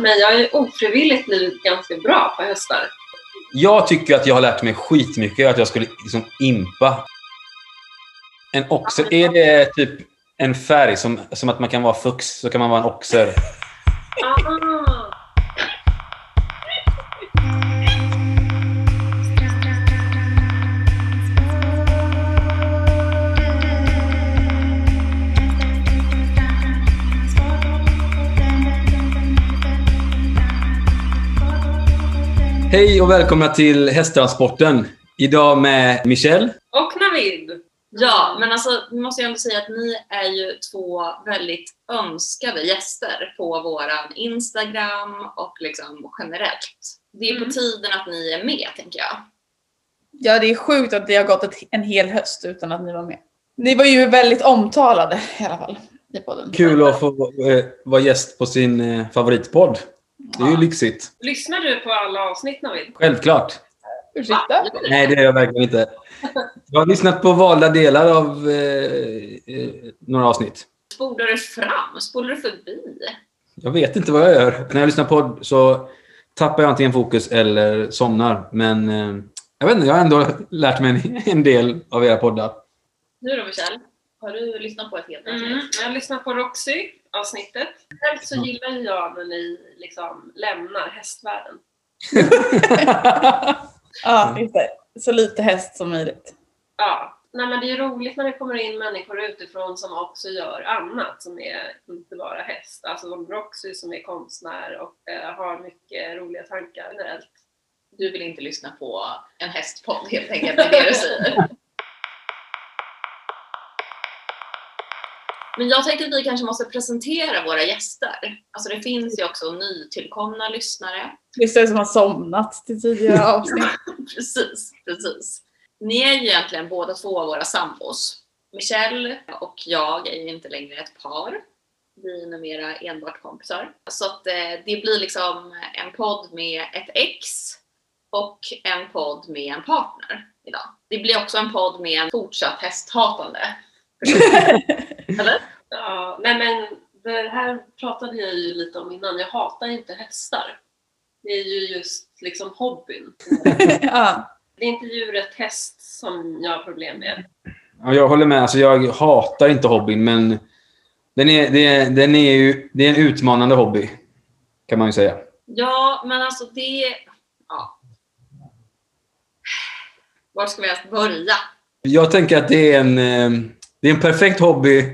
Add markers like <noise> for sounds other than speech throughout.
Men jag ju ofrivilligt blivit ganska bra på hästar. Jag tycker att jag har lärt mig skitmycket att jag skulle liksom impa. En oxer, är det typ en färg som, som att man kan vara fux så kan man vara en oxer? Hej och välkomna till Hästtransporten. Idag med Michelle. Och Navid. Ja, men alltså vi måste ju ändå säga att ni är ju två väldigt önskade gäster på våran Instagram och liksom generellt. Det är på Mm. tiden att ni är med, tänker jag. Ja, det är sjukt att det har gått ett, en hel höst utan att ni var med. Ni var ju väldigt omtalade i alla fall i podden. Kul att få eh, vara gäst på sin eh, favoritpodd. Det är ju lyxigt. Lyssnar du på alla avsnitt Navid? Självklart. Ursäkta? Nej, det gör jag verkligen inte. Jag har lyssnat på valda delar av eh, eh, några avsnitt. Spolar du fram? Spolar du förbi? Jag vet inte vad jag gör. När jag lyssnar på så tappar jag antingen fokus eller somnar. Men eh, jag vet inte, jag har ändå lärt mig en, en del av era poddar. Nu då Michelle? Har du lyssnat på ett helt avsnitt? Mm. Jag har lyssnat på Roxy-avsnittet. Själv så gillar ju jag när ni liksom lämnar hästvärlden. <laughs> Ja, just det. Så lite häst som möjligt. Ja, Nej, men det är roligt när det kommer in människor utifrån som också gör annat som är inte bara häst. Alltså som Roxy som är konstnär och eh, har mycket roliga tankar generellt. Du vill inte lyssna på en hästpodd helt enkelt, det är det du säger. <laughs> Men jag tänkte att vi kanske måste presentera våra gäster. Alltså det finns ju också nytillkomna lyssnare. Vissa som har somnat till tidigare <laughs> avsnitt. Precis, precis. Ni är ju egentligen båda två våra sambos. Michelle och jag är ju inte längre ett par. Vi är numera enbart kompisar. Så att eh, det blir liksom en podd med ett ex och en podd med en partner idag. Det blir också en podd med en fortsatt hästhatande. <laughs> Eller? Ja, nej men det här pratade jag ju lite om innan. Jag hatar inte hästar. Det är ju just liksom hobbyn. <laughs> ja. Det är inte djuret häst som jag har problem med. Ja, jag håller med. Alltså, jag hatar inte hobbyn, men den är, det är, den är ju, det är en utmanande hobby. Kan man ju säga. Ja, men alltså det... Ja. Var ska vi ens börja? Jag tänker att det är en, eh, det är en perfekt hobby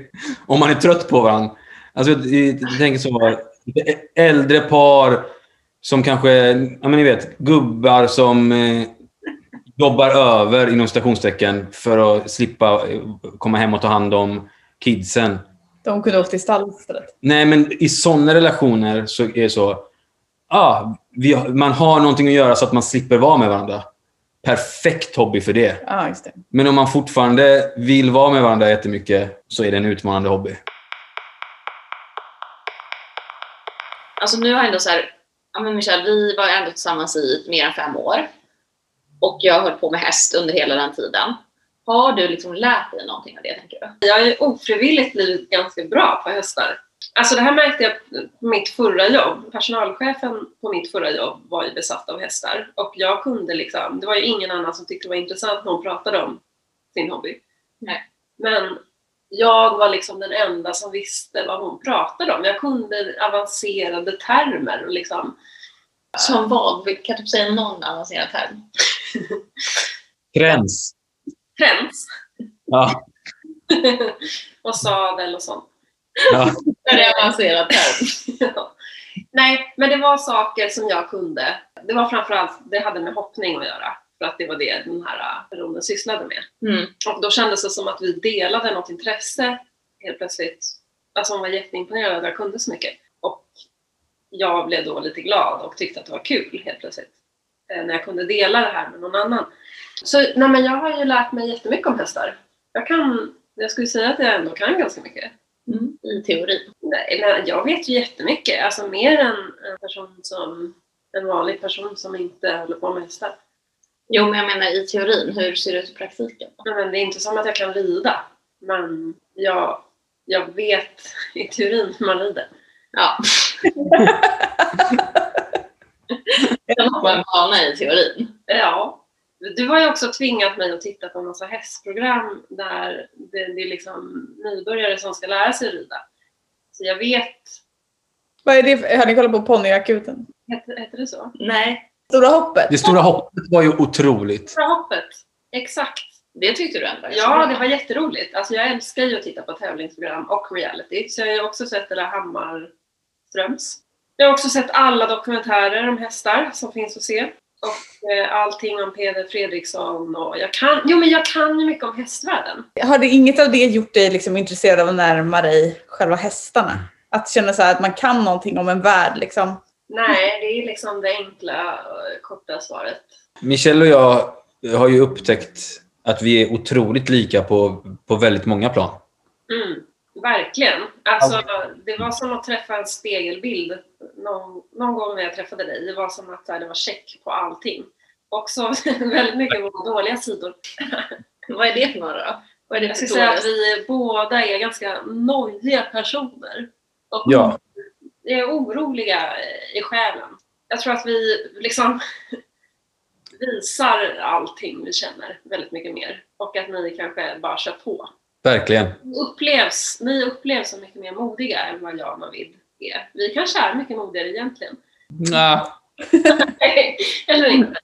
om man är trött på varandra. Alltså, jag, tänker så. Äldre par som kanske, ja men ni vet, gubbar som eh, jobbar över inom stationstecken för att slippa eh, komma hem och ta hand om kidsen. De kunde åkt till stall istället. Nej, men i sådana relationer så är det så. Ah, vi, man har någonting att göra så att man slipper vara med varandra. Perfekt hobby för det. Ja, just det. Men om man fortfarande vill vara med varandra jättemycket så är det en utmanande hobby. Alltså nu har jag ändå så här, ja men Michelle, vi var ändå tillsammans i mer än fem år. Och jag höll på med häst under hela den tiden. Har du liksom lärt dig någonting av det, tänker du? Jag har ju ofrivilligt blivit ganska bra på hästar. Alltså det här märkte jag på mitt förra jobb. Personalchefen på mitt förra jobb var ju besatt av hästar. Och jag kunde liksom, det var ju ingen annan som tyckte det var intressant när hon pratade om sin hobby. Nej. Men jag var liksom den enda som visste vad hon pratade om. Jag kunde avancerade termer och liksom Som vad? Kan du säga någon avancerad term? <laughs> Gräns. trends Ja. <laughs> och sadel och sånt. Ja. Är det avancerad term? Ja. Nej, men det var saker som jag kunde. Det var framförallt, det hade med hoppning att göra. För att det var det den här äh, personen sysslade med. Mm. Och då kändes det som att vi delade något intresse helt plötsligt. Alltså hon var jätteimponerad att jag kunde så mycket. Och jag blev då lite glad och tyckte att det var kul helt plötsligt. eh, När jag kunde dela det här med någon annan. Så nej, men jag har ju lärt mig jättemycket om hästar. Jag kan, jag skulle säga att jag ändå kan ganska mycket. Mm. I teorin. Nej, men jag vet ju jättemycket. Alltså mer än en person som en vanlig person som inte håller på med hästar. Jo, men jag menar i teorin. Hur ser det ut i praktiken? Nej, Men det är inte som att jag kan rida. Men jag, jag vet i teorin hur man rider. Ja. <laughs> <laughs> Sen har en bana i teorin. Ja. Du har ju också tvingat mig att titta på en massa hästprogram där det, det är liksom nybörjare som ska lära sig rida. Så jag vet, Vad är det för, har ni kollat på ponnyakuten? heter, heter det så? Nej, Stora hoppet? Det stora hoppet var ju otroligt. Stora hoppet, exakt. det tyckte du ändå Ja, det var jätteroligt. Alltså jag älskar ju att titta på tävlingsprogram och reality. Så jag har ju också sett det där Hammarströms. Jag har också sett alla dokumentärer om hästar som finns att se. Och eh, allting om Peder Fredriksson och jag kan, jo men jag kan ju mycket om hästvärlden. Har det inget av det gjort dig liksom intresserad av att närma dig själva hästarna? Att känna så här att man kan någonting om en värld liksom? Nej, det är liksom det enkla, eh, korta svaret. Michelle och jag har ju upptäckt att vi är otroligt lika på, på väldigt många plan. Mm, verkligen. Alltså, det var som att träffa en spegelbild någon, någon gång när jag träffade dig. Det var som att det var check på allting. Också <laughs> väldigt mycket på dåliga sidor. <laughs> Vad är det för några då? Vad är det Jag skulle säga att vi båda är ganska nojiga personer. Och Ja. vi är oroliga i själen. Jag tror att vi liksom <laughs> visar allting vi känner väldigt mycket mer. Och att ni kanske bara kör på. Verkligen. upplevs, ni upplevs som mycket mer modiga än vad jag och Navid är. Vi kanske är mycket modigare egentligen. Nah. <laughs> Eller inte.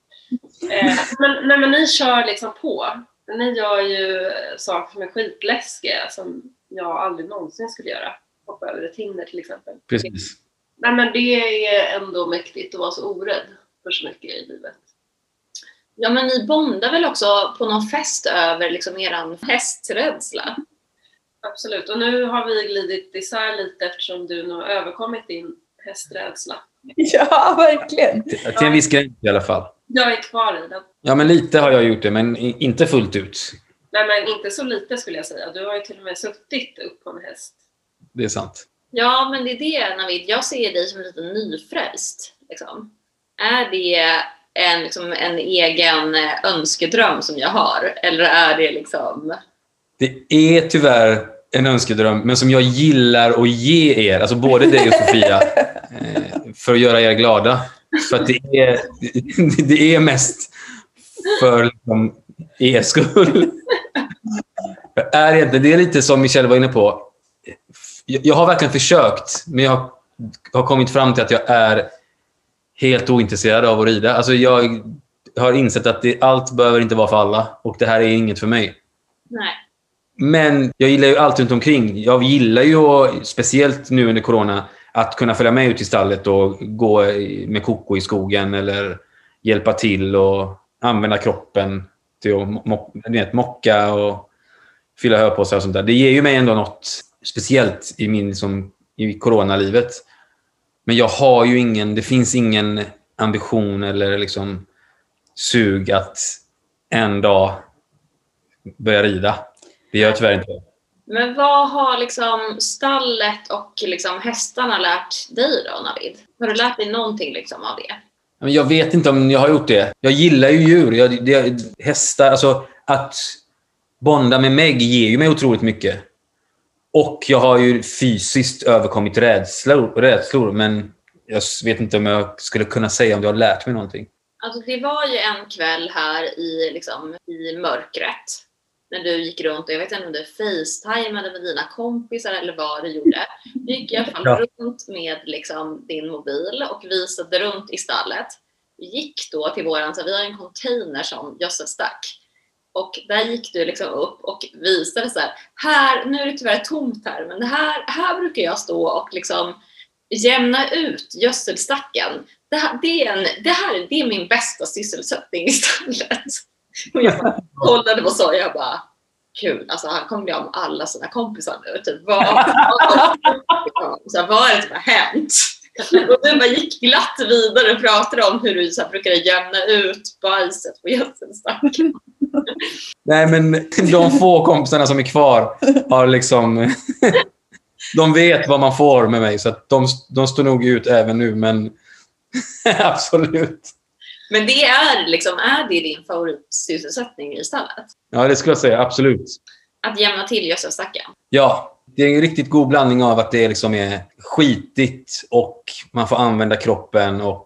Eh, men, nej, men ni kör liksom på. Ni gör ju saker som är skitläskiga som jag aldrig någonsin skulle göra. Hoppa över ett hinder till exempel. Precis. Nej, men det är ändå mäktigt att vara så orädd för så mycket i livet. Ja, men ni bondar väl också på någon fest över liksom eran hästrädsla? Absolut. Och nu har vi glidit isär lite eftersom du nu har överkommit din hästrädsla. <laughs> Ja, verkligen. Till till en viss gräns i alla fall. Jag är kvar i den. Ja, men lite har jag gjort det, men inte fullt ut. Nej men inte så lite skulle jag säga. Du har ju till och med suttit upp på en häst. Det är sant. Ja, men det är det Navid. Jag ser dig som lite nyfrälst. Liksom. Är det en, liksom, en egen eh, önskedröm som jag har? Eller är det liksom... Det är tyvärr en önskedröm, men som jag gillar att ge er, alltså både dig och Sofia, <laughs> eh, för att göra er glada. För att det är, <laughs> det är mest för liksom, er skull. Är det, inte- det är lite som Michelle var inne på. Jag, har verkligen försökt, men jag har kommit fram till att jag är helt ointresserad av att rida. Alltså jag har insett att det, allt behöver inte vara för alla och det här är inget för mig. Nej. Men jag gillar ju allt runt omkring. Jag gillar ju, speciellt nu under corona, att kunna följa med ut i stallet och gå med Koko i skogen eller hjälpa till och använda kroppen till att mo- vet, mocka och fylla höpåsar och sånt där. Det ger ju mig ändå något speciellt i, min, som, i coronalivet. Men jag har ju ingen, det finns ingen ambition eller liksom sug att en dag börja rida. Det gör jag tyvärr inte. Men vad har liksom stallet och liksom hästarna lärt dig då, Navid? Har du lärt dig någonting liksom av det? Jag vet inte om jag har gjort det. Jag gillar ju djur. Jag, det, hästar, alltså att bonda med Meg ger ju mig otroligt mycket. Och jag har ju fysiskt överkommit rädslor, rädslor men jag vet inte om jag skulle kunna säga om jag har lärt mig någonting. Alltså det var ju en kväll här i, liksom, i mörkret när du gick runt och jag vet inte om du facetimade med dina kompisar eller vad du gjorde. Du gick i alla fall Ja. runt med liksom, din mobil och visade runt i stallet. Gick då till våran, så vi har en container som gödselstack. Och där gick du liksom upp och visade så här, här, nu är det tyvärr tomt här, men här, här brukar jag stå och liksom jämna ut gödselstacken det här, det, är en, det här det är min bästa sysselsättning i stallet. Och jag bara kollade på så och jag bara, kul, alltså han kommer bli av med alla sina kompisar nu. Typ, vad, vad, så här, vad är det som har hänt? Och du bara gick glatt vidare och pratade om hur du så här, brukade jämna ut bajset på gödselstacken. <laughs> Nej, men de få kompisarna som är kvar har liksom... <laughs> De vet vad man får med mig, så att de, de står nog ut även nu, men <laughs> absolut. Men det är liksom, är det din favoritsysselsättning i stallet? Ja, det skulle jag säga. Absolut. Att jämna till gödselstacken? Ja, det är en riktigt god blandning av att det liksom är skitigt och man får använda kroppen och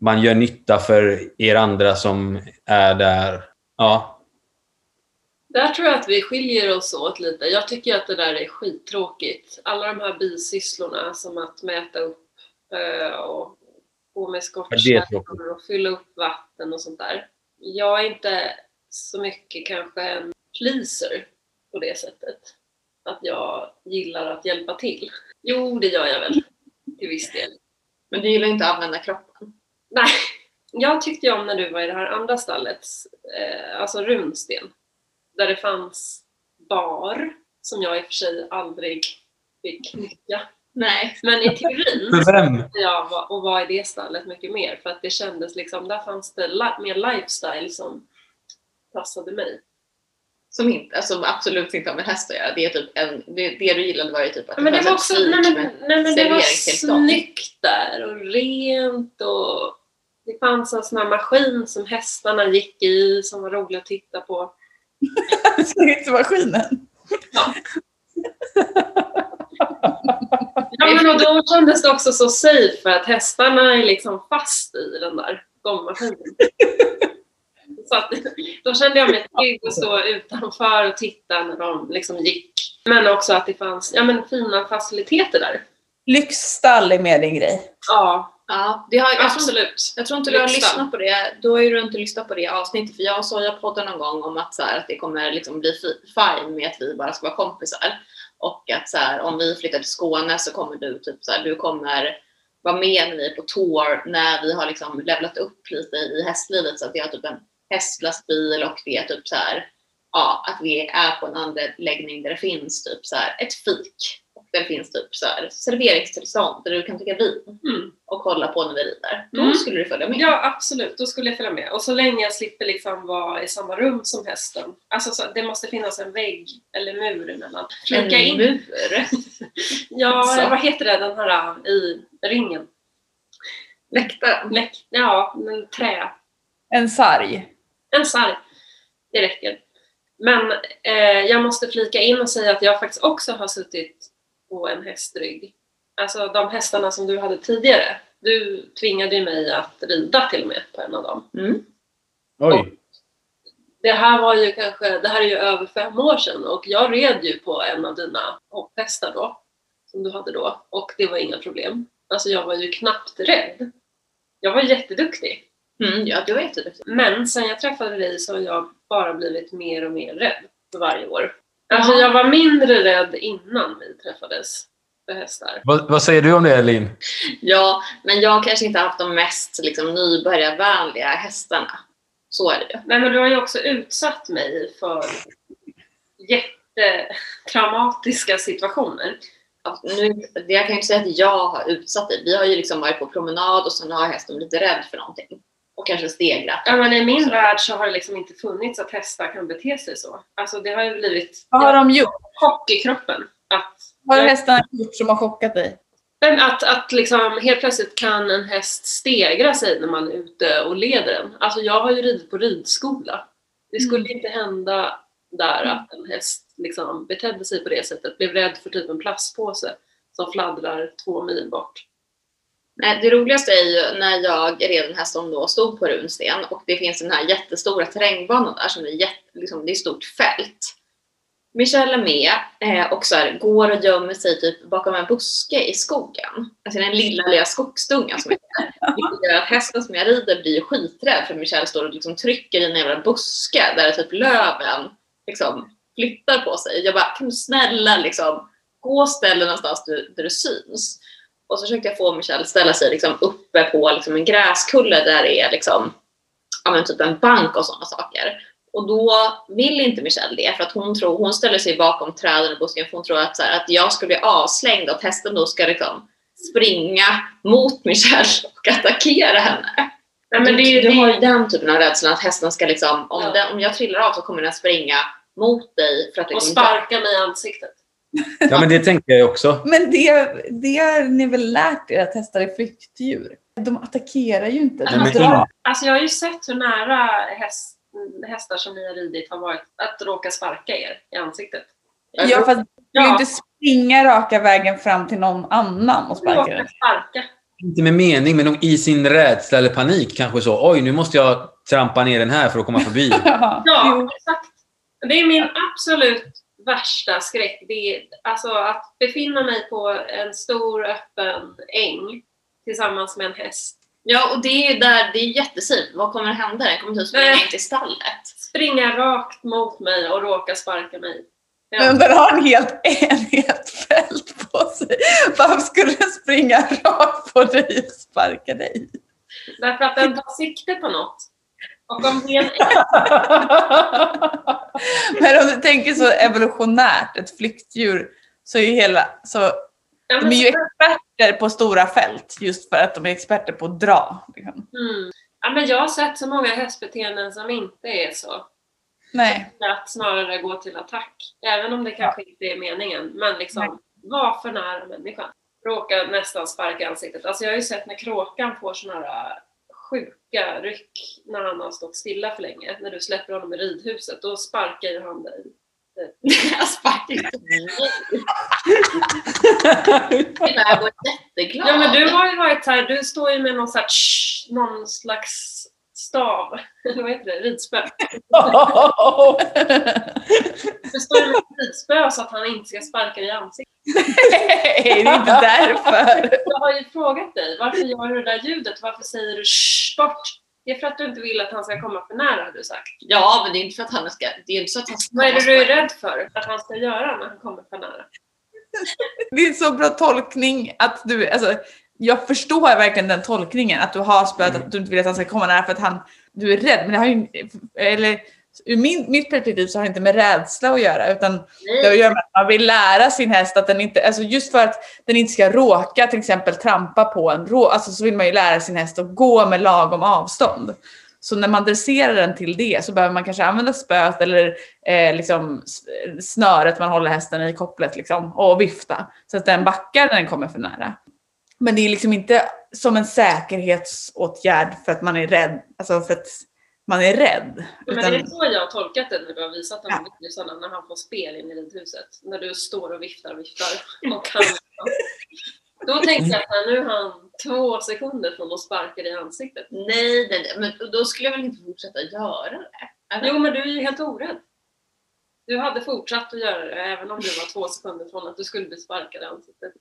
man gör nytta för er andra som är där. Ja, Där tror jag att vi skiljer oss åt lite. Jag tycker att det där är skittråkigt. Alla de här bisysslorna som att mäta upp eh, och gå med skottkärror och fylla upp vatten och sånt där. Jag är inte så mycket kanske en pleaser på det sättet. Att jag gillar att hjälpa till. Jo, det gör jag väl till viss del. Men du gillar inte att använda kroppen. Nej, jag tyckte ju om när du var i det här andra stallet, eh, alltså Runsten, där det fanns bar, som jag i och för sig aldrig fick nyttja. Nej. Men i teorin <laughs> för vem? jag och vara i det stallet mycket mer, för att det kändes liksom, där fanns det li- mer lifestyle som passade mig. Som inte, alltså absolut inte har med häst att göra. Det, är typ en, det, det du gillade var ju typ att Men det var också, nej men, nej, men det var snyggt där och rent och det fanns en sån här maskin som hästarna gick i som var rolig att titta på. Slutmaskinen. Ja, men och då kändes det också så safe för att hästarna är liksom fast i den där gångmaskinen. Så att, då kände jag mig trygg att stå utanför och titta när de liksom gick. Men också att det fanns ja, men fina faciliteter där. Lyxstall är mer din grej. Ja, Ja, det har, jag, tror, absolut. jag tror inte du har lyssnat på det. Då har ju du inte lyssnat på det avsnittet. För jag och Soja poddade någon gång om att, så här, att det kommer liksom bli fi- fine med att vi bara ska vara kompisar. Och att så här, om vi flyttar till Skåne så kommer du typ så här, du kommer vara med när vi är på tour när vi har liksom levlat upp lite i hästlivet så att vi har typ en hästlastbil och det är typ så här, ja, att vi är på en anläggning där det finns typ så här ett fik. Där finns typ så här serveringstillstånd där du kan dricka vin Mm. och kolla på när vi rider. Då Mm. skulle du följa med. Ja, absolut. Då skulle jag följa med. Och så länge jag slipper liksom vara i samma rum som hästen. Alltså, så, det måste finnas en vägg eller mur emellan. Flika En in. mur. <laughs> Ja, Så. vad heter det, den här äh, i ringen? Läktaren. Läck, ja, men trä. En sarg. En sarg. Det räcker. Men eh, jag måste flika in och säga att jag faktiskt också har suttit på en hästrygg. Alltså de hästarna som du hade tidigare. Du tvingade ju mig att rida till och med på en av dem. Mm. Oj. Det här var ju kanske, det här är ju över fem år sedan och jag red ju på en av dina hopphästar då. Som du hade då. Och det var inga problem. Alltså jag var ju knappt rädd. Jag var jätteduktig. Mm, ja, du var jätteduktig. Men sen jag träffade dig så har jag bara blivit mer och mer rädd för varje år. Alltså Ja. jag var mindre rädd innan vi träffades för hästar. Vad, vad säger du om det, Elin? Ja, men jag kanske inte haft de mest liksom, nybörjarvänliga hästarna. Så är det ju. Nej men du har ju också utsatt mig för jättetraumatiska situationer. Ja, Nu, det jag kan ju inte säga att jag har utsatt dig. Vi har ju liksom varit på promenad och sen har hästen blivit rädd för någonting. Och kanske stegrat. Ja, men I min värld så har det liksom inte funnits att hästar kan bete sig så. Alltså det har ju blivit Vad har de gjort? chock i kroppen. Att, Vad har hästarna gjort som har chockat dig? men att, att liksom helt plötsligt kan en häst stegra sig när man är ute och leder den. Alltså jag har ju ridit på ridskola. Det skulle inte hända där att en häst liksom betedde sig på det sättet. Blev rädd för typ en plastpåse som fladdrar två mil bort. Nej, det roligaste är ju när jag red en häst som då stod på runsten och det finns den här jättestora terrängbanan där som är, jätte, liksom, det är stort fält. Michelle är med eh, och så här, går och gömmer sig typ bakom en buske i skogen. Alltså den lilla, lilla skogsdungan som är där. <laughs> Vilket gör att hästen som jag rider blir skiträdd för Michelle står och liksom trycker i en jävla buske där typ löven liksom flyttar på sig. Jag bara, kan du snälla liksom gå och ställ dig någonstans där, där du syns. Och så försökte jag få Michelle ställa sig liksom uppe på liksom en gräskulle där det är liksom, ja, typ en bank och sådana saker. Och då vill inte Michelle det för att hon tror, hon ställer sig bakom träden och busken för hon tror att, så här, att jag ska bli avslängd och att hästen då ska liksom springa mot Michelle och attackera henne. Nej, men det, du det, har ju den typen av rädslan att hästen ska liksom, om, Ja. den, om jag trillar av så kommer den springa mot dig för att och liksom, sparka mig i ansiktet. Ja, men det tänker jag också. <laughs> Men det, det har ni väl lärt er att hästar är flyktdjur? De attackerar ju inte. Nej, De men in- Alltså jag har ju sett hur nära häst, hästar som ni har ridit har varit att råka sparka er i ansiktet. Ja, fast du vill ju Ja. inte springa raka vägen fram till någon annan och sparka Råka den. sparka. Inte med mening, men i sin rädsla eller panik kanske så. Oj, nu måste jag trampa ner den här för att komma förbi. <laughs> Ja, exakt. Det är min absolut värsta skräck. Det är alltså att befinna mig på en stor öppen äng tillsammans med en häst. Ja, och det är ju där, det är jättesafe. Vad kommer att hända? Den kommer typ springa in till stallet. Springa rakt mot mig och råka sparka mig. Ja. Men den har en helt, en helt fält på sig. Varför skulle den springa rakt på dig och sparka dig? Därför att den tar sikte på något. Och om det <laughs> Men om du tänker så evolutionärt, ett flyktdjur, så är ju hela... Så, ja, de är ju experter på stora fält just för att de är experter på att dra. Liksom. Mm. Ja, men jag har sett så många hästbeteenden som inte är så. Nej. Att snarare gå till attack. Även om det kanske inte är meningen. Men liksom, var för nära människan. Råka nästan sparka i ansiktet. Alltså jag har ju sett när kråkan får såna här sjuka ryck när han har stått stilla för länge. När du släpper honom i ridhuset. Då sparkar ju han dig. <laughs> Jag sparkar inte. <laughs> Jag går jätteglad. Ja men du har ju varit här, du står ju med någon, så här, tsch, någon slags stav. Eller <laughs> vad heter det? Ridspö. Du står ju med ett ridspö så att han inte ska sparka dig i ansiktet. Nej, det är inte därför. <laughs> Jag har ju frågat dig, varför gör du det där ljudet? Varför säger du shh, bort? Det är för att du inte vill att han ska komma för nära har du sagt. Ja, men det är inte för att han ska... Det är inte så att han ska Vad är det du är rädd för att han ska göra när han kommer för nära? <laughs> Det är en så bra tolkning att du, alltså, jag förstår verkligen den tolkningen, att du har spöet, att du inte vill att han ska komma nära för att han, du är rädd. Men det har ju, eller ur min, mitt perspektiv så har det inte med rädsla att göra, utan det har att Nej, göra med att man vill lära sin häst att den inte, alltså just för att den inte ska råka till exempel trampa på en rå, alltså så vill man ju lära sin häst att gå med lagom avstånd. Så när man dresserar den till det så behöver man kanske använda spöet eller eh, liksom snöret man håller hästen i kopplet liksom, och vifta så att den backar när den kommer för nära. Men det är liksom inte som en säkerhetsåtgärd för att man är rädd, alltså för att man är rädd. Men Utan, det är så jag har tolkat det när du har visat de Ja. när han får spel in i ridhuset. När du står och viftar och viftar. Och han, <laughs> då tänkte jag att nu har han två sekunder från att sparka dig i ansiktet. nej, nej, nej, men då skulle jag väl inte fortsätta göra det? Eller? Jo, men du är ju helt orädd. Du hade fortsatt att göra det även om du var två sekunder från att du skulle bli sparkad i ansiktet.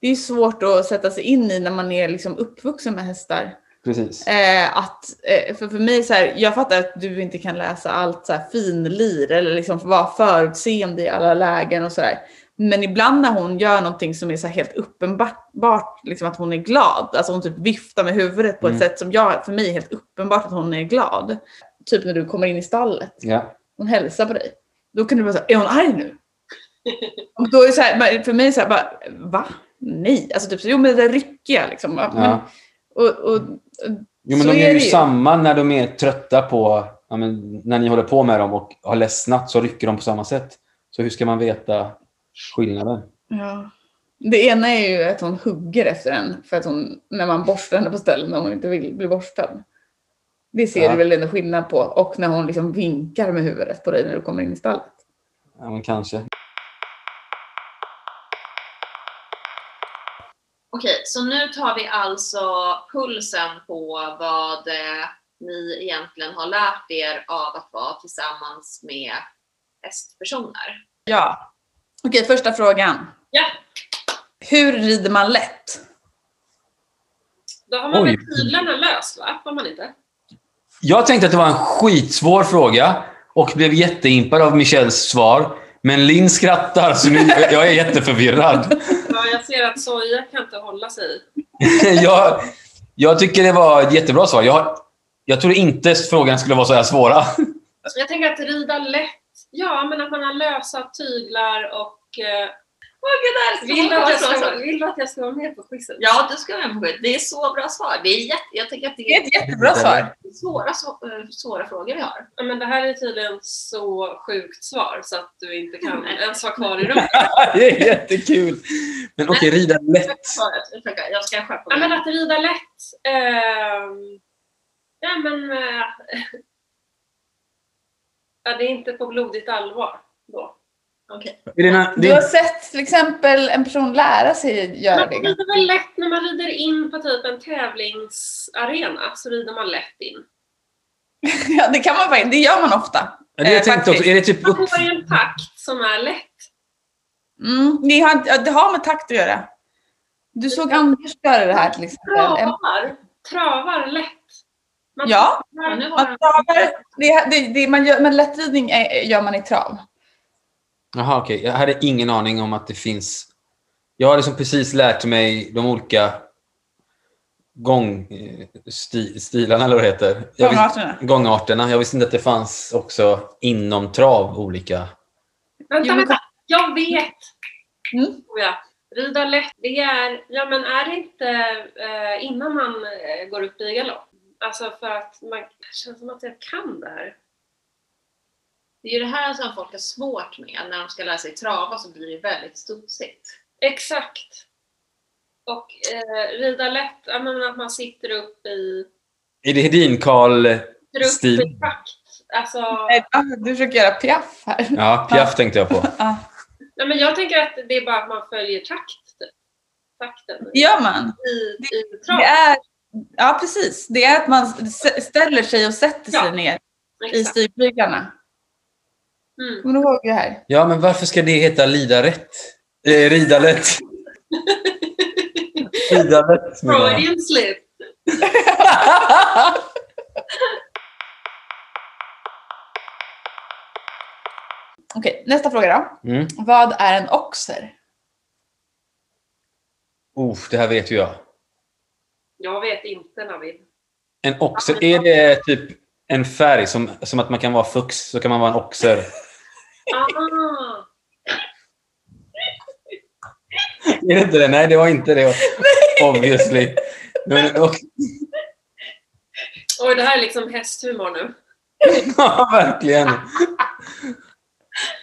det är svårt att sätta sig in i när man är liksom uppvuxen med hästar. Precis. Eh, att, eh, för, för mig så här, jag fattar att du inte kan läsa allt så här finlir eller liksom vara förutseende i alla lägen och sådär. Men ibland när hon gör någonting som är så här helt uppenbart liksom att hon är glad, alltså hon typ viftar med huvudet på Mm. ett sätt som jag, för mig är helt uppenbart att hon är glad. Typ när du kommer in i stallet, Ja. hon hälsar på dig. Då kan du bara säga, är hon arg nu? <laughs> Och då är det så här, för mig så här, bara, va? Nej, alltså typ så, jo men det där ryckiga liksom. Men, ja. Och, och, Jo, men de är är ju. samma när de är trötta på, ja, men, när ni håller på med dem och har ledsnat så rycker de på samma sätt. Så hur ska man veta skillnaden? Ja. Det ena är ju att hon hugger efter en för att hon, när man borstar henne på ställen när hon inte vill bli borstad. Det ser Ja. du väl ändå skillnad på. Och när hon liksom vinkar med huvudet på dig när du kommer in i stallet. Ja, men kanske. Okej, så nu tar vi alltså pulsen på vad eh, ni egentligen har lärt er av att vara tillsammans med hästpersoner. Ja. Okej, första frågan. Ja, Hur rider man lätt? då har man Oj. väl tyglarna löst va? Har man inte? Jag tänkte att det var en skitsvår fråga och blev jätteimpad av Michels svar. Men Linn skrattar, så nu, jag är jätteförvirrad. <laughs> Ja, jag ser att soja kan inte hålla sig. <laughs> jag, jag tycker det var ett jättebra svar. Jag, jag tror inte frågan skulle vara så här svåra. Jag tänker att rida lätt, ja men att man har lösa tyglar och... Eh, Åh vill, du att jag ska, svar. vill du att jag ska vara med på quizen? Ja, du ska med på skit. Det är så bra svar. Det är jätte, jag tycker att det Det är ett jättebra svar. svåra, svå- eh, svåra frågor vi har. Ja, men det här är tydligen så sjukt svar så att du inte kan ens vara kvar i rummet. <laughs> det är jättekul. Men okej, rida lätt. Jag ska skärpa Ja, mig. men att rida lätt. ehm, ja, men... eh, <laughs> ja, det är inte på blodigt allvar. då. Okej. Är det, na- Du har det, sett till exempel en person lära sig göra Man det. rider väl lätt när man rider in på typ en tävlingsarena så rider man lätt in. <laughs> Ja, det kan man faktiskt. Det gör man ofta. det jag eh, tänkte också, faktiskt. är det typ Man upp... går i en takt som är lätt. Mm, ni har, ja, det har med takt att göra. Du såg Anders göra det här till exempel. Travar, travar lätt. Man Ja. Ja, travar. Man travar, det, det, det, man gör, men lättridning är, gör man i trav. Jaha, okej. Jag hade ingen aning om att det finns... Jag har liksom precis lärt mig de olika gångstilarna, eller vad det heter. Jag visste, Gångarterna. gångarterna. Jag visste inte att det fanns också inom trav olika... Vänta, vänta. Jag vet! Mm. jag. Rida lätt, det är, ja men är det inte eh, innan man eh, går upp i galopp? Alltså för att man, det känns som att jag kan det här. Det är ju det här som folk har svårt med. När de ska lära sig trava så blir det väldigt studsigt. Exakt. Och eh, rida lätt, att man sitter upp i, Är det Hedin-Karl... sitter upp Stil. i takt. Alltså, Nej, Du försöker göra piaff här. Ja, Piaf tänkte jag på. <laughs> Ja. nej men jag tänker att det är bara att man följer takt. Typ. Takten Det gör man. i, i trav. Det är, ja, precis. Det är att man ställer sig och sätter sig Ja. ner i Exakt. Mm. Kommer du ihåg det här? Ja, men varför ska det heta lida rätt? Eh, rida lätt. <laughs> Rida lätt. Freudian slip. <laughs> Okej, nästa fråga då. Mm. Vad är en oxer? Oh, det här vet ju jag. Jag vet inte Navid. En oxer, är det typ en färg som, som att man kan vara fux så kan man vara en oxer? Ah, Är det inte det? Nej, det var inte det. Obviously. Men, <laughs> en ox- oj, det här är liksom hästhumor nu. <laughs> ja, verkligen.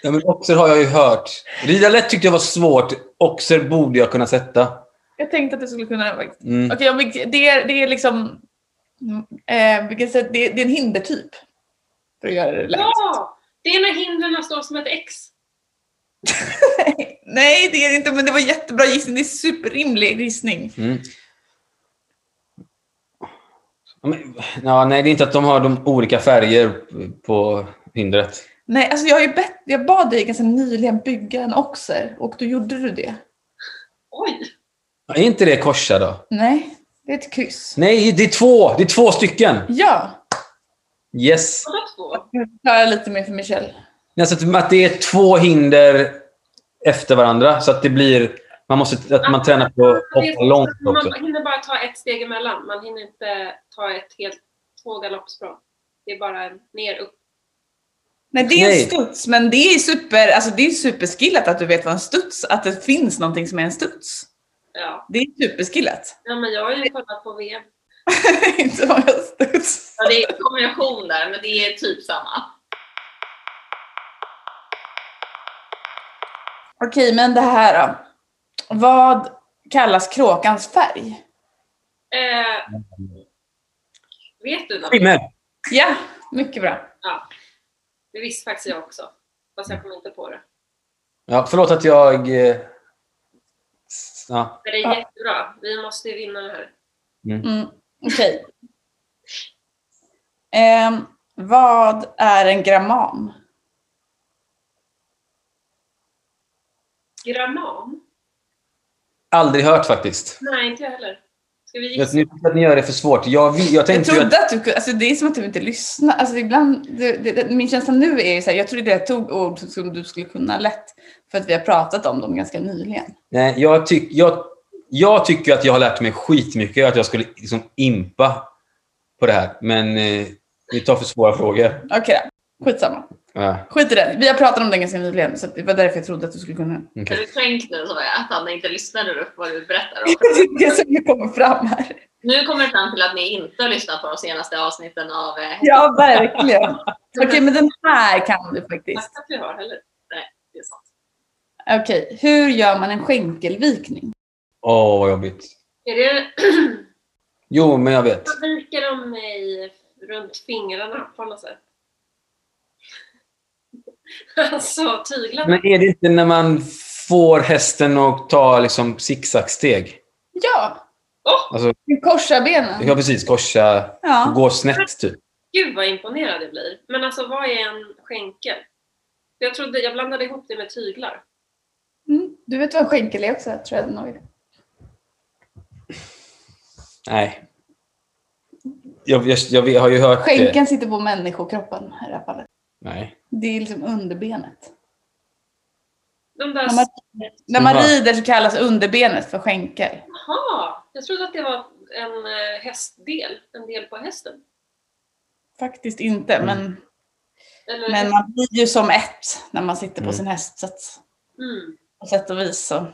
Ja, men oxer har jag ju hört. Rida lätt tyckte jag var svårt. Oxer borde jag kunna sätta. Jag tänkte att du skulle kunna. Mm. Okej, vi- det, är, det är liksom... mm, Eh, vilket sätt, det, det är en hindertyp. För att göra det lätt. Ja! Det är när hindren står som ett X. <laughs> Nej, det är det inte, men det var jättebra gissning. Det är superrimlig gissning. Mm. Ja, nej, det är inte att de har de olika färger på hindret. Nej, alltså jag, har ju bett, jag bad dig ganska nyligen bygga en oxer och då gjorde du det. Oj! Ja, Är inte det korsa då? Nej, det är ett kryss. Nej, det är två! Det är två stycken! Ja, Yes! Jag klarar lite mer för Michelle. Alltså att- att det är två hinder efter varandra så att det blir... Man måste att man tränar på att hoppa långt också. Man hinner bara ta ett steg emellan. Man hinner inte ta ett helt två galoppsprång. Det är bara ner, upp. Nej, det är en studs, men det är super, alltså det är superskillat att du vet vad en studs, att det finns någonting som är en studs. Ja. Det är superskillat. ja, men jag har ju kollat på VM. <laughs> Inte många studs. Ja, det är en kombination där, men det är typ samma. Okej, men det här då. Vad kallas kråkans färg? Eh, vet du något? Skimmer! Ja, mycket bra. Ja. Det visste faktiskt jag också. Fast jag kom inte på det. Ja, förlåt att jag... Ja. Men det är Ja. jättebra. Vi måste ju vinna det här. Mm, Okej. Ehm, vad är en gramman? Gramman? Aldrig hört faktiskt. Nej, inte jag heller. Ska vi Jag gissa? tycker att ni gör det för svårt. Jag, vill- jag Jag tänkte trodde att du alltså det är som att du inte lyssnar. Alltså ibland, det, det, det, min känsla nu är ju så här, jag trodde jag tog ord som du skulle kunna lätt. För att vi har pratat om dem ganska nyligen. Nej, jag, tyck, jag, jag tycker att jag har lärt mig skitmycket. Att jag skulle liksom impa på det här. Men eh, vi tar för svåra frågor. Okej då, skitsamma. Ja, Skit i det. Vi har pratat om det ganska nyligen så det var därför jag trodde att du skulle kunna. Är okej. du kränkt nu så jag, att han inte lyssnade upp vad du berättar om? <laughs> Det är det som kommer fram här. Nu kommer det fram till att ni inte har lyssnat på de senaste avsnitten av eh, Ja, verkligen. Okej, men den här kan du faktiskt. Vi har heller. Okej, hur gör man en skänkelvikning? Åh, vad jobbigt. Är det... <clears throat> Jo, men jag vet. Så viker de mig runt fingrarna på något sätt? <laughs> Alltså tyglarna. Men är det inte när man får hästen att ta liksom zigzagsteg? Ja, Alltså, korsa benen. ja precis, korsa, Ja. gå snett typ. Gud vad imponerad jag blir. Men alltså vad är en skänkel? Jag trodde, jag blandade ihop det med tyglar. Mm. Du vet vad en skänkel är också, tror jag nog. Nej. Jag, jag, jag har ju hört det. Skänkeln sitter på människokroppen i det här fallet. Nej. Det är liksom underbenet. De där... När man, när man rider så kallas underbenet för skänkel. Jaha! Jag trodde att det var en eh, hästdel. En del på hästen. Faktiskt inte, Mm. men, Eller, men man blir ju som ett när man sitter på Mm. sin häst. Så att, mm. På sätt och vis så.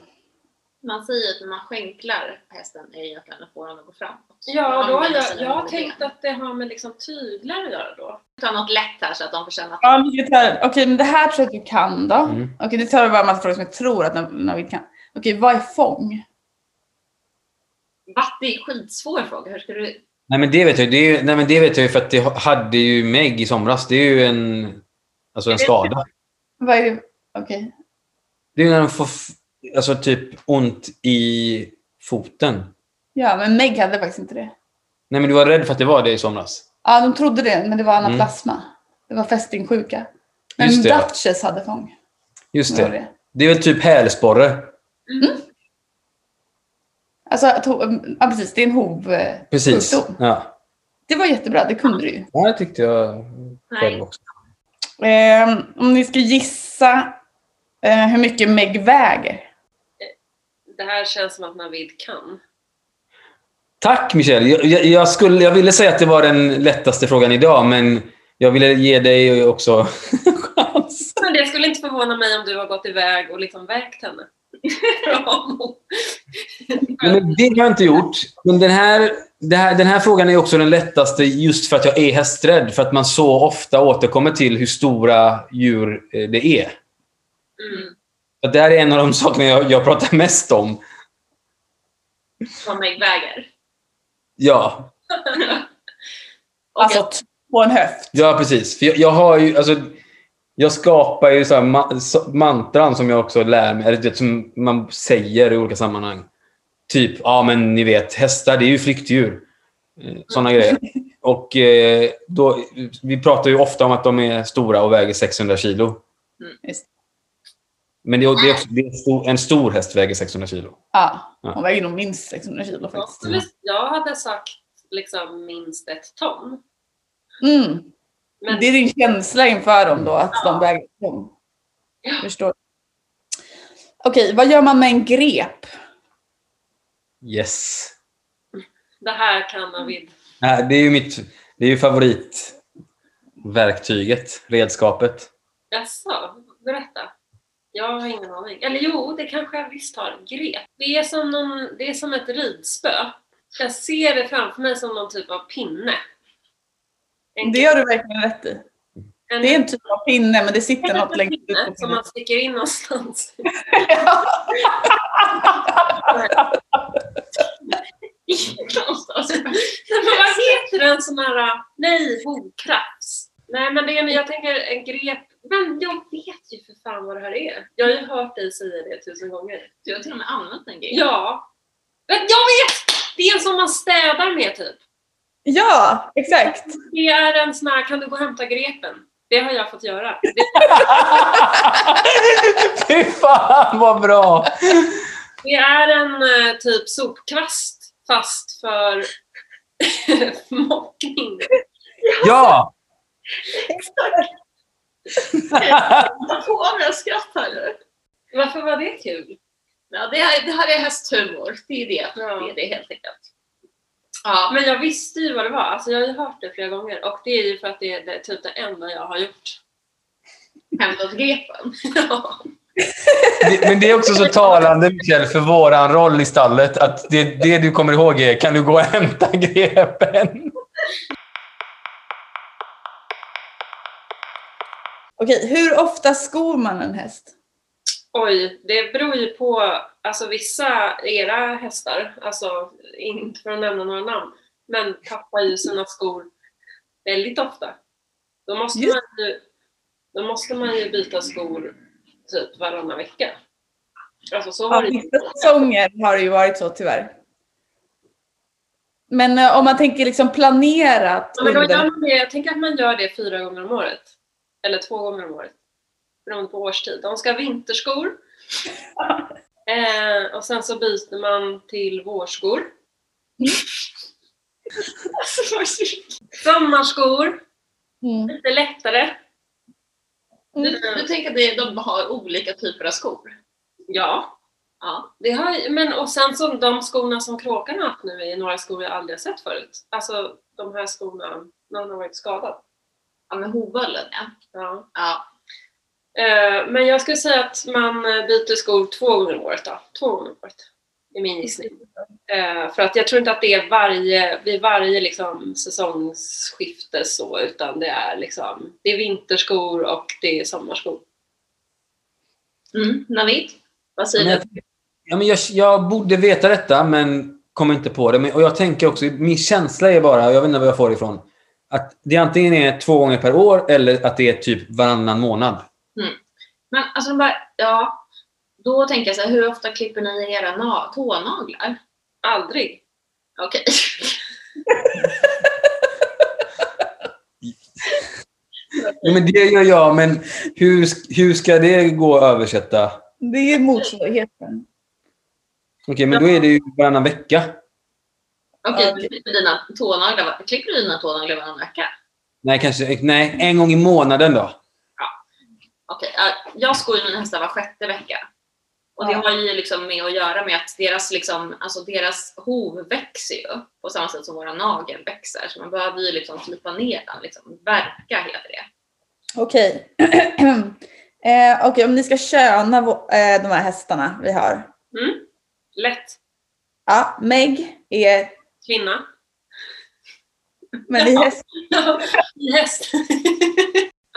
Man säger att när man skänklar hästen är egentligen att få den att gå framåt. Ja, då har jag, jag har tänkt att det har med liksom tyglar att göra då. Ta något lätt här så att de får känna att Ja, men vi tar- Okej, men det här tror jag att du kan då. Mm. Okej, nu tar vi bara en massa frågor som jag tror att Navid kan. Okej, vad är fång? Va? Det är en skitsvår fråga. Hur ska du... Nej men det vet jag, det är, ju- nej, men det vet jag ju för att det hade ju Meg i somras. Det är ju en, alltså en skada. Vad är det? Okej. Det är när de får alltså typ ont i foten. Ja, men Meg hade faktiskt inte det. Nej men du var rädd för att det var det i somras? Ja, de trodde det, men det var Mm. anaplasma. Det var fästingsjuka. Men Just det. Duchess hade fång. Just Det var det. det. Det är väl typ hälsporre? Alltså, att ho- ja, precis. Det är en hov Precis. Ja. Det var jättebra, det kunde du ju. ja, det tyckte jag själv Nej. också. Ehm, om ni ska gissa eh, hur mycket Meg väger. Det här känns som att Navid kan. Tack Michelle. Jag, jag, jag, skulle, jag ville säga att det var den lättaste frågan idag, men jag ville ge dig också <laughs> chans. Men det skulle inte förvåna mig om du har gått iväg och liksom vägt henne. <laughs> Men det har jag inte gjort. Men den här, det här, den här frågan är också den lättaste just för att jag är hästrädd. För att man så ofta återkommer till hur stora djur eh, det är. Mm. Så det här är en av de sakerna jag, jag pratar mest om. Meg väger. Ja, <laughs> Alltså på en höft. ja precis. För jag, jag har ju, alltså, jag skapar ju så här ma- så- mantran som jag också lär mig, eller du vet, som man säger i olika sammanhang. Typ, ja men ni vet, hästar det är ju flyktdjur. Eh, Sådana grejer. Och eh, då, vi pratar ju ofta om att de är stora och väger 600 kilo. Just. Men det, är- det är, också, det är en, stor, en stor häst väger 600 kilo. Ja, Ja. hon väger nog minst 600 kilo Jag, faktiskt. jag hade sagt liksom minst ett ton. Mm. Men Det är din känsla inför dem då, att de väger dem. Förstår. Okej, vad gör man med en grep? Yes. det här kan Navid. Nej, det är ju mitt det är ju favoritverktyget, redskapet. Jaså, berätta. Jag har ingen aning. Eller jo, det kanske jag visst har. Grep. Det är som, någon, det är som ett ridspö. Jag ser det framför mig som någon typ av pinne. En, Det har du verkligen rätt i. en, Det är en typ av pinne, men det sitter en något längst ut som man sticker in någonstans. Någonstans. Men vad heter den sån här... Nej, hovkrafts. Nej, men det är, jag tänker en grep... Men jag vet ju för fan vad det här är. Jag har ju hört dig säga det tusen gånger. Du har till och med använt en grej. Ja. Men jag vet! Det är en som man städar med typ. Ja, exakt. Det är en sån här, kan du gå och hämta grepen? Det har jag fått göra. <laughs> Det, Fy fan vad bra! det är en eh, typ sopkvast fast för <laughs> mockning. Ja! Ta på mig och skratt här nu. Varför var det kul? Ja, det, här, det här är hästhumor. Det är det. Ja. Det är det helt enkelt. Ja, Men jag visste ju vad det var. Alltså jag har ju hört det flera gånger och det är ju för att det är det, typ det enda jag har gjort. hämtat grepen. Ja. Men det är också så talande, Michel, för våran roll i stallet. Att det, det du kommer ihåg är, kan du gå och hämta grepen? Okej, hur ofta skor man en häst? Oj, det beror ju på, alltså vissa, era hästar, alltså inte för att nämna några namn, men tappar ju sina skor väldigt ofta. Då måste Just- man ju då måste man ju byta skor typ varannan vecka. Alltså så var Ja, det vissa säsonger har det ju varit så tyvärr. Men eh, om man tänker liksom planerat Ja, men då gör man det, jag tänker att man gör det fyra gånger om året. Eller två gånger om året. Beroende på årstid. De ska ha vinterskor. <laughs> eh, och sen så byter man till vårskor. <laughs> Sommarskor. Mm. Lite lättare. Du, du tänker att de har olika typer av skor? Ja. Ja. Det har, men och sen så de skorna som kråkan har haft nu är några skor jag aldrig har sett förut. Alltså de här skorna när han har varit skadad. Ja, med hovöllen ja. Ja. ja. Eh, Men jag skulle säga att man eh, byter skor två gånger om året då. Två gånger om året. är min gissning. Eh, För att jag tror inte att det är varje, vid varje liksom säsongsskifte så, utan det är liksom, det är vinterskor och det är sommarskor. Mm. Navid, vad Ja, säger men du? jag, ja, men jag, jag borde veta detta, men kommer inte på det. Men, och jag tänker också, min känsla är bara, jag vet inte var jag får det ifrån, att det antingen är två gånger per år eller att det är typ varannan månad. Men alltså de bara, ja. Då tänker jag så här, hur ofta klipper ni era na- tånaglar? Aldrig. Okej. <laughs> Ja, men det gör jag, men hur, hur ska det gå att översätta? Det är motsvarigheten. Okej, men då är det ju varannan vecka. Okej, du klipper dina tånaglar, klipper du dina tånaglar varannan vecka? Nej, kanske, nej, en gång i månaden då. Okej, ja, jag skor ju mina hästar var sjätte vecka. Och det Ja. har ju liksom med att göra med att deras, liksom, alltså deras hov växer ju på samma sätt som våra nagel växer. Så man behöver ju liksom slipa ner den, liksom. verka heter det. Okej. <clears throat> eh, Okej, om ni ska köna eh, de här hästarna vi har. Mm. Lätt. Ja, Meg är... Kvinna. Men i häst... <laughs> Häst.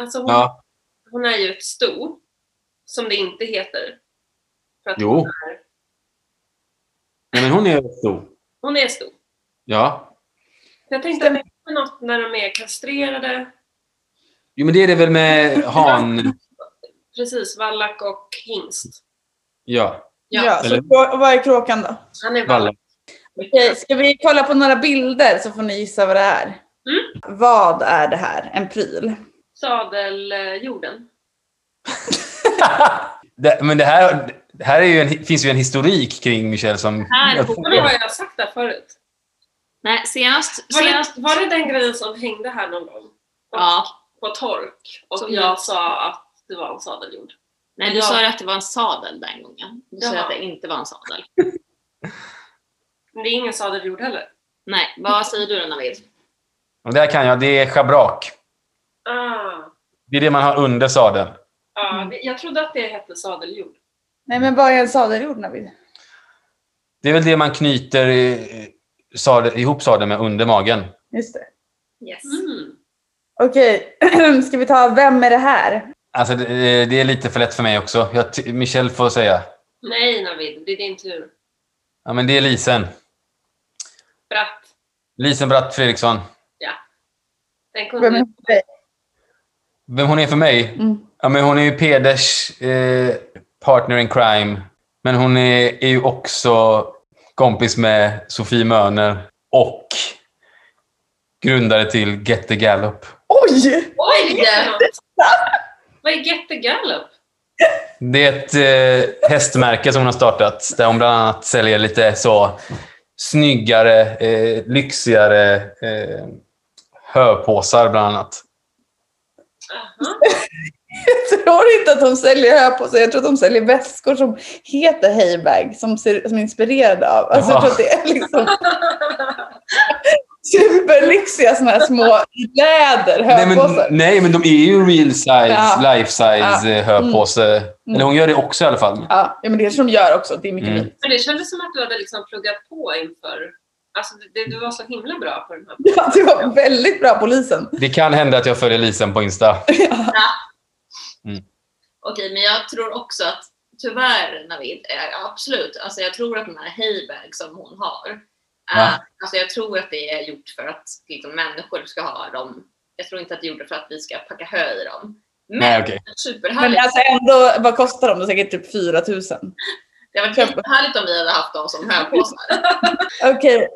alltså hon, Ja. hon är ju ett sto. Som det inte heter. För att Jo. Hon, är, Nej, men hon är stor. hon är sto. Ja. Jag tänkte att det är något när de är kastrerade. Jo, men det är det väl med han... Precis, vallack och hingst. Ja, Ja, Ja, så vad är kråkan då? Han är Valla. vallack. Okej, ska vi kolla på några bilder så får ni gissa vad det är? Vad är det här? En pryl? Sadeljorden. <laughs> det, men det här, det här är ju en, finns ju en historik kring Michel som... Här, jag- det har jag sagt där förut. Nej, senast... Var det, senast var det den grejen som hängde här någon gång? Och, ja. På tork. Och Som jag jag- sa att det var en sadeljord. Nej, du Ja. sa ju att det var en sadel den gången. Du sa Jaha. att det inte var en sadel. <laughs> Men det är ingen sadeljord heller. Nej, vad säger du då Navid? Och det här kan jag. Det är schabrak. Ah. Det är det man har under sadeln. Ja, det- jag trodde att det hette sadeljord. Nej, men vad är en sadeljord Navid? Det är väl det man knyter sadel, ihop sadeln med under magen. Just det. Yes. Mm. Okej, <clears throat> ska vi ta Vem är det här? Alltså, det, det är lite för lätt för mig också. Jag, ty- Michel får säga. Nej Navid, det är din tur. Ja, men det är Lisen. Bratt. Lisen Bratt Fredriksson. Den kunde Vem är du. det för dig? Vem hon är för mig? Mm. Ja, men hon är ju Peders eh, partner in crime. Men hon är, är ju också kompis med Sofie Mörner och grundare till Get the Gallop. Oj! Oj! Vad är Get the Gallop? Det är ett eh, hästmärke som hon har startat där hon bland annat säljer lite så snyggare, eh, lyxigare eh, hörpåsar bland annat. Aha. <laughs> Jag tror inte att de säljer höpåsar, jag tror att de säljer väskor som heter Heybag som, ser, som är inspirerade av. Alltså jag tror att det är liksom <laughs> superlyxiga såna här små läder Nej men, höpåsar. nej, men de är ju real size, Ja. life size Ja. eh, hörpåse. Eller hon gör det också i alla fall. Ja, ja, men det kanske de gör också. Det är mycket Mm. Men det kändes som att du hade liksom pluggat på inför... Alltså det, du var så himla bra på den här. <laughs> Ja, du var väldigt bra polisen. Det kan hända att jag följer Lisen på Insta. <laughs> Okej, men jag tror också att tyvärr Navid, eh, absolut, alltså jag tror att den här Heybag som hon har, Ja. alltså jag tror att det är gjort för att liksom, människor ska ha dem. Jag tror inte att det är gjort för att vi ska packa hö i dem. Men Nej. Men superhärligt. alltså ändå, vad kostar de? Säkert typ 4000. Det hade varit jättehärligt om vi hade haft dem som högpåsar. <laughs> Okej,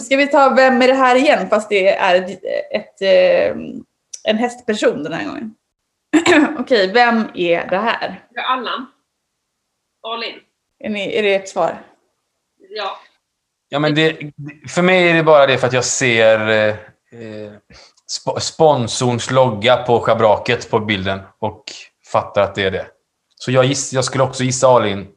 ska vi ta Vem är det här igen? Fast det är ett, ett, eh, en hästperson den här gången. <clears throat> Okej, vem är det här? Ja, Allan. All in. Är, ni, är det ett svar? Ja. Ja, men det, för mig är det bara det för att jag ser eh, sp- sponsorns logga på schabraket på bilden och fattar att det är det. Så jag, giss, jag skulle också gissa Alin.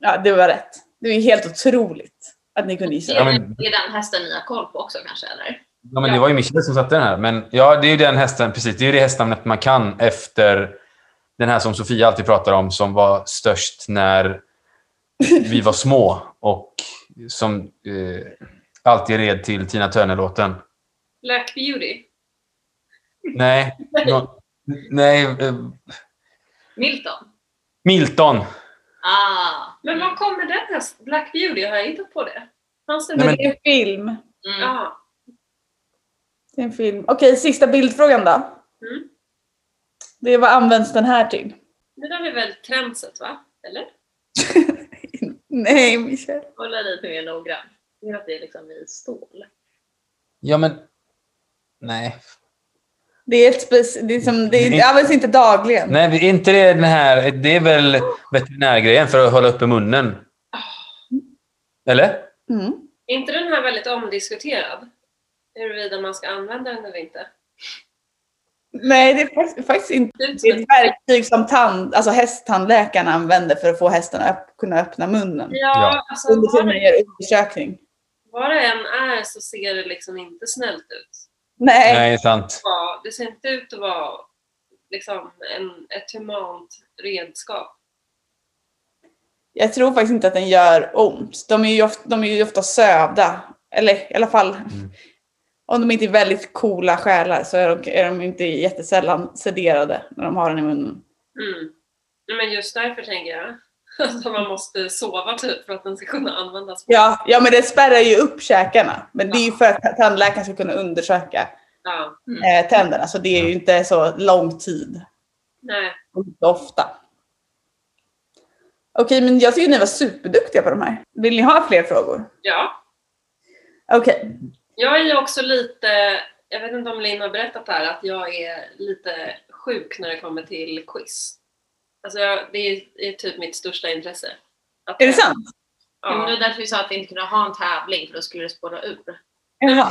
Ja, det var rätt. Det är helt otroligt att ni kunde gissa. Det Ja, är, men- det är den hästen ni har koll på också kanske, eller? Ja, men det var ju Michel som satte den här. Men ja, det är ju den hästen, precis. Det är ju det hästnamnet man kan efter den här som Sofia alltid pratar om som var störst när vi var små och som eh, alltid red till Tina Turner-låten. Black Beauty. Nej, <laughs> nå- nej eh, Milton? Milton. Ah. Men var kommer den häst? Black Beauty, har jag hittat på det? Fanns det Nej, Men det är en film. Mm. Ja. Det är en film. Okej, sista bildfrågan då. Mm. Det är vad används den här till? Det där är väl trendset, va? Eller? <laughs> Nej, Michel. Kolla lite mer noggrant. Det är att det är liksom i stål. Ja, men... Nej. Det är ett spec- det, är som, det, är, det används inte dagligen. Nej, är inte det den här... Det är väl veterinärgrejen för att hålla uppe munnen? Eller? Mm. Är inte den här väldigt omdiskuterad? Huruvida man ska använda den eller inte? Nej, det är faktiskt, inte. Det är ett verktyg som tand, alltså hästtandläkaren använder för att få hästen att kunna öppna munnen. Ja, alltså Under var tiden gör undersökning. vad det än är så ser det liksom inte snällt ut. Nej. Nej, sant. Ja, Det ser inte ut att vara liksom en, ett humant redskap. Jag tror faktiskt inte att den gör ont. De är ju ofta, de är ju ofta sövda. Eller i alla fall, om de inte är väldigt coola själar så är de, är de inte jättesällan sederade när de har den i munnen. Mm. Men just därför tänker jag att man måste sova typ för att den ska kunna användas. Ja, ja, men det spärrar ju upp käkarna. Men det är ju för att tandläkaren ska kunna undersöka Ja, eh, tänderna. Så det är ju inte så lång tid. nej. Och inte ofta. Okej, men jag tycker ni var superduktiga på de här. Vill ni ha fler frågor? Ja, Okej. Jag är ju också lite, jag vet inte om Linn har berättat här, att jag är lite sjuk när det kommer till quiz. Alltså jag, det är, är typ mitt största intresse. Att- Är det sant? Ja. men det Ja. är därför vi sa att vi inte kunde ha en tävling, för då skulle det spåra ur. Jaha.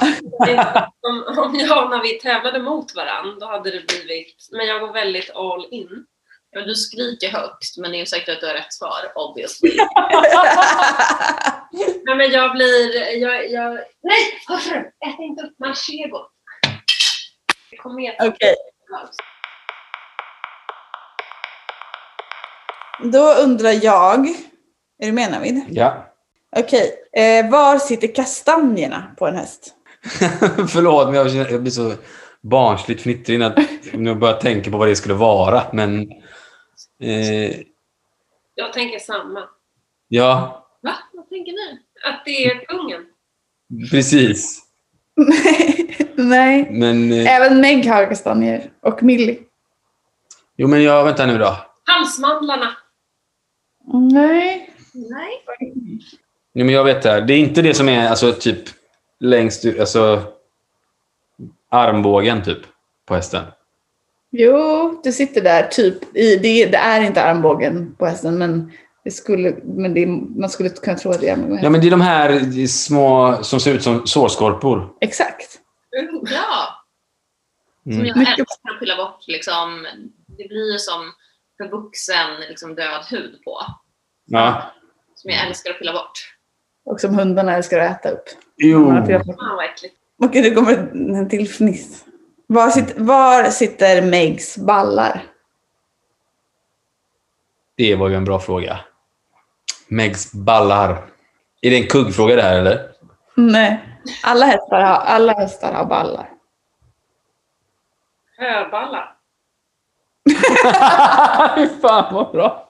om, om jag, när vi tävlade mot varandra, då hade det blivit, men jag går väldigt all in. Ja, du skriker högst, men det är säkert att du har rätt svar, obviously. <laughs> <laughs> Nej men jag blir, jag, jag, nej! Hörru! Ät inte upp manchego! Kom med. Okej. Då undrar jag, är du med Navid? Ja. Okej, eh, var sitter kastanjerna på en häst? <laughs> Förlåt, men jag, känner- jag blir så barnsligt fnittrig när jag börjar tänka på vad det skulle vara. Men... Eh, Jag tänker samma. ja, Va? Vad tänker ni? Att det är kungen. precis. <laughs> Nej. Men... Eh, Även Meg har kastanjer. Och Millie. jo, men jag... Vänta nu då. Halsmandlarna. Nej. Nej. Jo, men jag vet det här. Det är inte det som är alltså typ längst ut, alltså armbågen typ på hästen. Jo, det sitter där typ i, det, det är inte armbågen på hästen men det skulle, men det, man skulle kunna tro att det är armbågen. Ja, men det är de här små som ser ut som sårskorpor. Exakt. Ja, som Mm. jag älskar att pilla bort. Liksom, det blir ju som för vuxen liksom, död hud på. Ja. Som jag älskar att pilla bort. Och som hundarna älskar att äta upp. Jo. Fan vad äckligt. Okej, det kommer en till fniss. Var, sitter, var sitter Megs ballar? Det var ju en bra fråga. Megs ballar. Är det en kuggfråga det här eller? Nej, alla hästar har, alla hästar har ballar. Höballar. <laughs> Fan vad bra.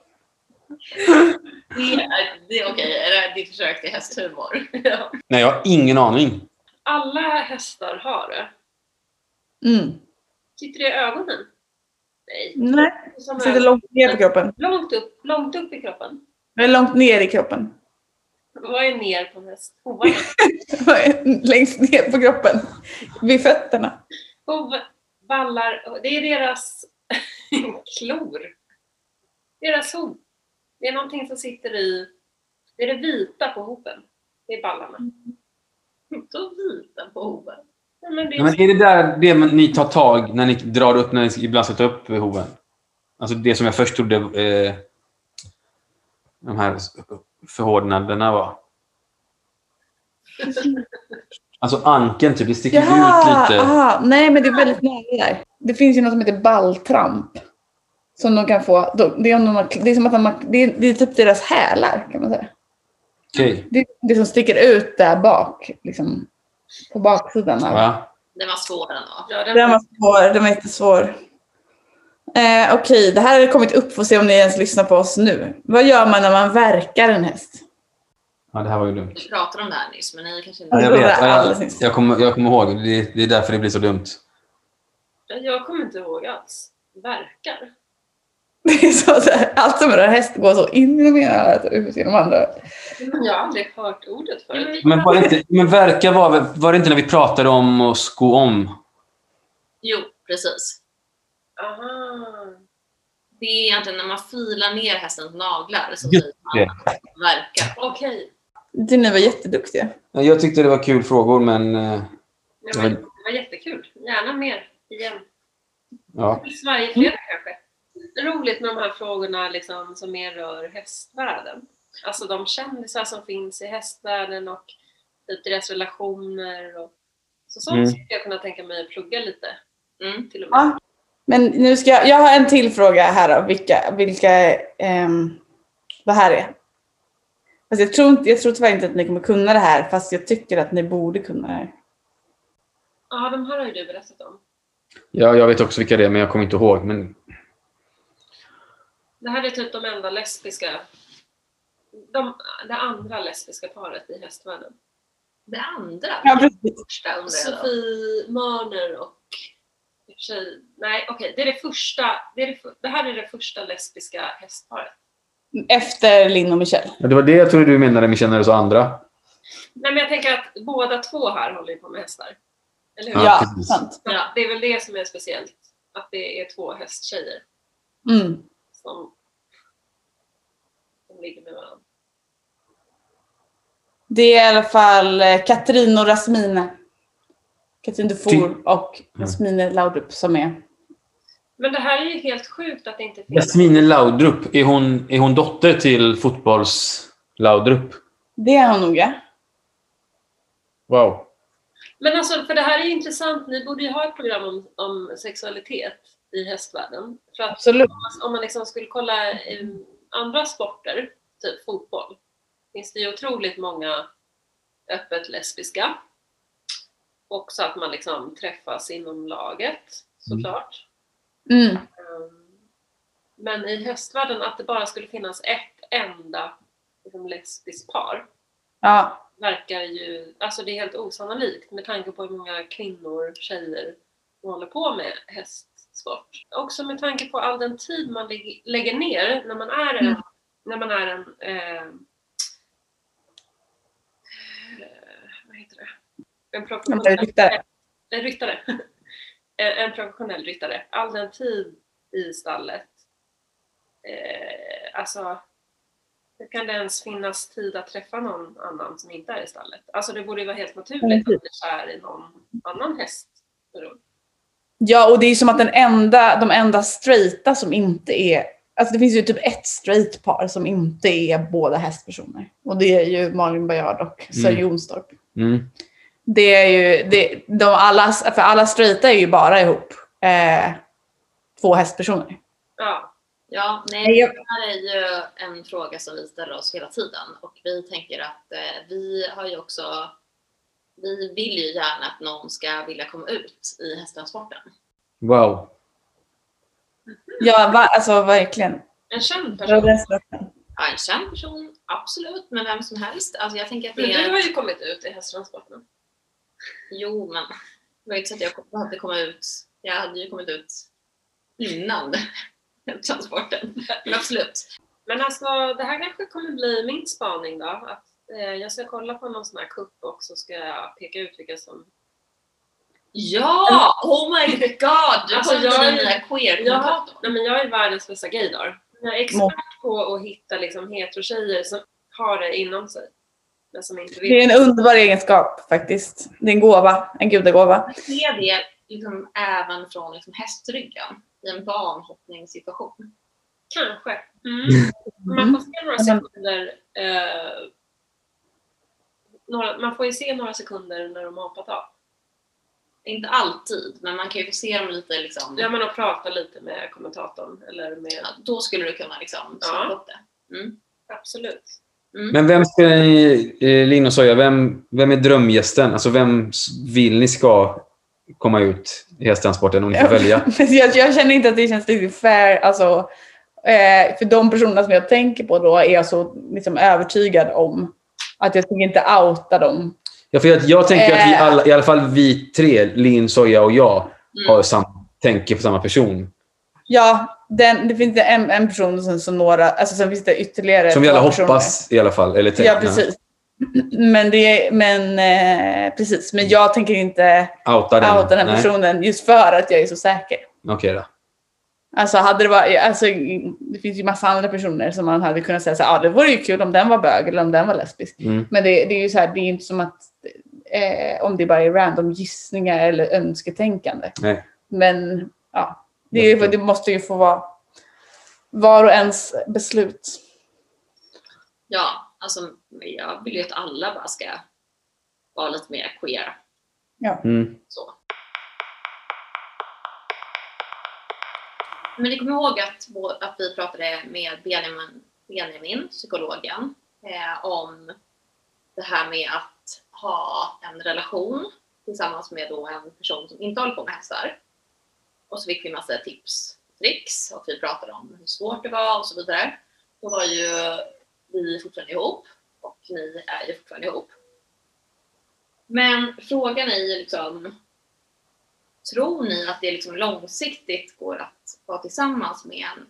Det är, det är okej, är det ditt försök till hästhumor? <laughs> Nej, jag har ingen aning. Alla hästar har det. Mm. Sitter det i ögonen? Nej. Nej, Som sitter långt ner på kroppen. långt upp, långt upp i kroppen. Eller långt ner i kroppen. Vad är ner på häst? Hovarna? <laughs> Längst ner på kroppen. Vid fötterna. Hov, ballar, det är deras <laughs> klor. Deras hov. Det är någonting som sitter i, det är det vita på hoven. Det är ballarna. Så vita på hoven. Ja, men det Ja, men är, det där det man- ni tar tag när ni drar upp, när ni ibland ska ta upp hoven? Alltså det som jag först trodde eh, de här förhårdnaderna var. Alltså ankeln typ, det sticker ut Jaha, lite. aha. nej men det är väldigt nära där. Det finns ju något som heter balltramp. Som de kan få. de- Det är, om de det är som att de har, det är, det är typ deras hälar kan man säga. Okej. Det det som sticker ut där bak. Liksom, på baksidan. Av. Ja. Den var svår ändå. ja, den, Den var svår, den var jättesvår. Eh, Okej, det här har kommit upp. Får se om ni ens lyssnar på oss nu. Vad gör man när man verkar en häst? ja, det här var ju dumt. Vi pratade om det här nyss, men ni kanske inte... Ja, jag vet. Jag, jag, kommer, jag kommer ihåg. Det, det är därför det blir så dumt. jag kommer inte ihåg alls. Verkar. Det är så, så här, allt som rör häst går så in i de ena örat och ut i de andra. Jag har aldrig hört ordet förut. Men, var det inte, men verka var, var det inte när vi pratade om att sko om? Jo, precis. Aha. Det är egentligen när man filar ner hästens naglar så säger man verka. Okej. Det ni var jätteduktiga. Ja, Jag tyckte det var kul frågor, men... eh, Ja, men det var jättekul. Gärna mer igen. Ja. Varje fredag kanske. Roligt med de här frågorna liksom, som mer rör hästvärlden. Alltså de kändisar som finns i hästvärlden och typ deras relationer. Och, så sånt Mm. skulle jag kunna tänka mig att plugga lite. Mm. Till och med. Ja. Men nu ska jag, jag har en till fråga här då. Vilka, vilka ehm, vad här är. Fast jag tror, inte, jag tror tyvärr inte att ni kommer kunna det här fast jag tycker att ni borde kunna det här. Ja, de här har ju du berättat om. ja, jag vet också vilka det är, men jag kommer inte ihåg. Men Det här är typ de enda lesbiska, de, det andra lesbiska paret i hästvärlden. Det andra? Ja. Första. Sofie Mörner och sig, nej okej, det är det första, det, är det, det här är det första lesbiska hästparet. Efter Linn och Michelle. ja, det var det jag trodde du menade med känner så andra. Nej men jag tänker att båda två här håller ju på med hästar. Eller hur? Ja, Ja, sant. Så Det är väl det som är speciellt. Att det är två hästtjejer Mm. Som, som ligger med varandra. Det är i alla fall eh, Katrin och Rasmine. Katrin Dufour och Rasmine Laudrup som är. Men det här är ju helt sjukt att det inte finns. Jasmine Laudrup, är hon, är hon dotter till fotbolls-Laudrup? Det är hon nog ja. Wow. Men alltså, för det här är ju intressant. Ni borde ju ha ett program om, om sexualitet i hästvärlden. För att Absolut. om man, om man liksom skulle kolla eh, andra sporter, typ fotboll, finns det ju otroligt många öppet lesbiska. Också att man liksom träffas inom laget, såklart. Mm. Um, Men i hästvärlden, att det bara skulle finnas ett enda liksom, lesbiskt par Ja. verkar ju, alltså det är helt osannolikt med tanke på hur många kvinnor, tjejer som håller på med hästsport. Också med tanke på all den tid man lägg- lägger ner när man är en, Mm. när man är en eh, eh, vad heter det? En professionell ryttare. en ryttare. <laughs> En, professionell ryttare. All den tid i stallet. Eh, alltså, hur kan det ens finnas tid att träffa någon annan som inte är i stallet? Alltså det borde ju vara helt naturligt att bli kär i någon annan häst. Ja, och det är som att den enda, de enda straighta som inte är... Alltså det finns ju typ ett straight par som inte är båda hästpersoner. Och det är ju Malin Baryard och Sir Mm. Jonstorp. Mm. Det är ju, det, de alla, för alla straighta är ju bara ihop eh, två hästpersoner. Ja, Ja, Nej, det här är ju en fråga som vi ställer oss hela tiden och vi tänker att eh, vi har ju också, vi vill ju gärna att någon ska vilja komma ut i hästtransporten. Wow. Ja, va, alltså verkligen. en känd person. Ja, en känd person, absolut, men vem som helst. Alltså jag tänker att Men det du är... har ju kommit ut i hästtransporten. Jo, men det var ju inte så att jag behövde komma ut. Jag hade ju kommit ut innan <laughs> transporten. Men absolut. Men alltså, det här kanske kommer bli min spaning då. Att, jag ska kolla på någon sån här kupp och så ska jag peka ut vilka som... Ja! Oh my god! Du Alltså, kommer jag är- den nya Jag, nej, men jag är världens bästa gaydar. Jag är expert på att hitta liksom, hetero-tjejer som har det inom sig. Men som inte Det vill. är en underbar egenskap faktiskt. Det är en gåva, en gudagåva. Jag ser det liksom även från liksom hästryggen i en banhoppningssituation. Kanske. Mm. Mm. Man får se några sekunder. Eh, några, man får ju se några sekunder när de har hoppat av. Inte alltid, men man kan ju få se dem lite liksom. Ja, men att prata lite med kommentatorn. Eller med... Ja, Då skulle du kunna liksom Ja. upp det. Mm. Absolut. Men vem ska ni, eh, Linn och Soja, vem, vem är drömgästen? Alltså vem vill ni ska komma ut i hästtransporten om ni får välja? <laughs> Jag, jag känner inte att det känns riktigt fair. Alltså, eh, för de personerna som jag tänker på då är jag så liksom, övertygad om att jag tänker inte outa dem. Ja, för jag, jag tänker att vi Eh. alla, i alla fall vi tre, Linn, Soja och jag, Mm. har sam, tänker på samma person. Ja, den, det finns en, en person och sen så några, alltså sen finns det ytterligare Som vi alla två personer. hoppas i alla fall. Eller tänker, Ja, precis. Men, det, men, eh, precis. men jag tänker inte Outa den. outa den personen just för att jag är så säker. Okej då. Alltså, hade det, varit, alltså, det finns ju massa andra personer som man hade kunnat säga så här, ah, det vore ju kul om den var bög eller om den var lesbisk. Mm. Men det, det är ju så här, det är inte som att eh, om det bara är random gissningar eller önsketänkande. Nej. Men ja, det, är, det måste ju få vara var och ens beslut. Ja, alltså jag vill ju att alla bara ska vara lite mer queer. Mm. Så. Men ni kommer ihåg att, vår- att vi pratade med Benjamin, Benjamin psykologen, eh, om det här med att ha en relation tillsammans med då en person som inte håller på med hästar. Och så fick vi massa tips och tricks och vi pratade om hur svårt det var och så vidare. Då var ju vi fortfarande ihop och ni är ju fortfarande ihop. Men frågan är ju liksom Tror ni att det liksom långsiktigt går att vara tillsammans med en,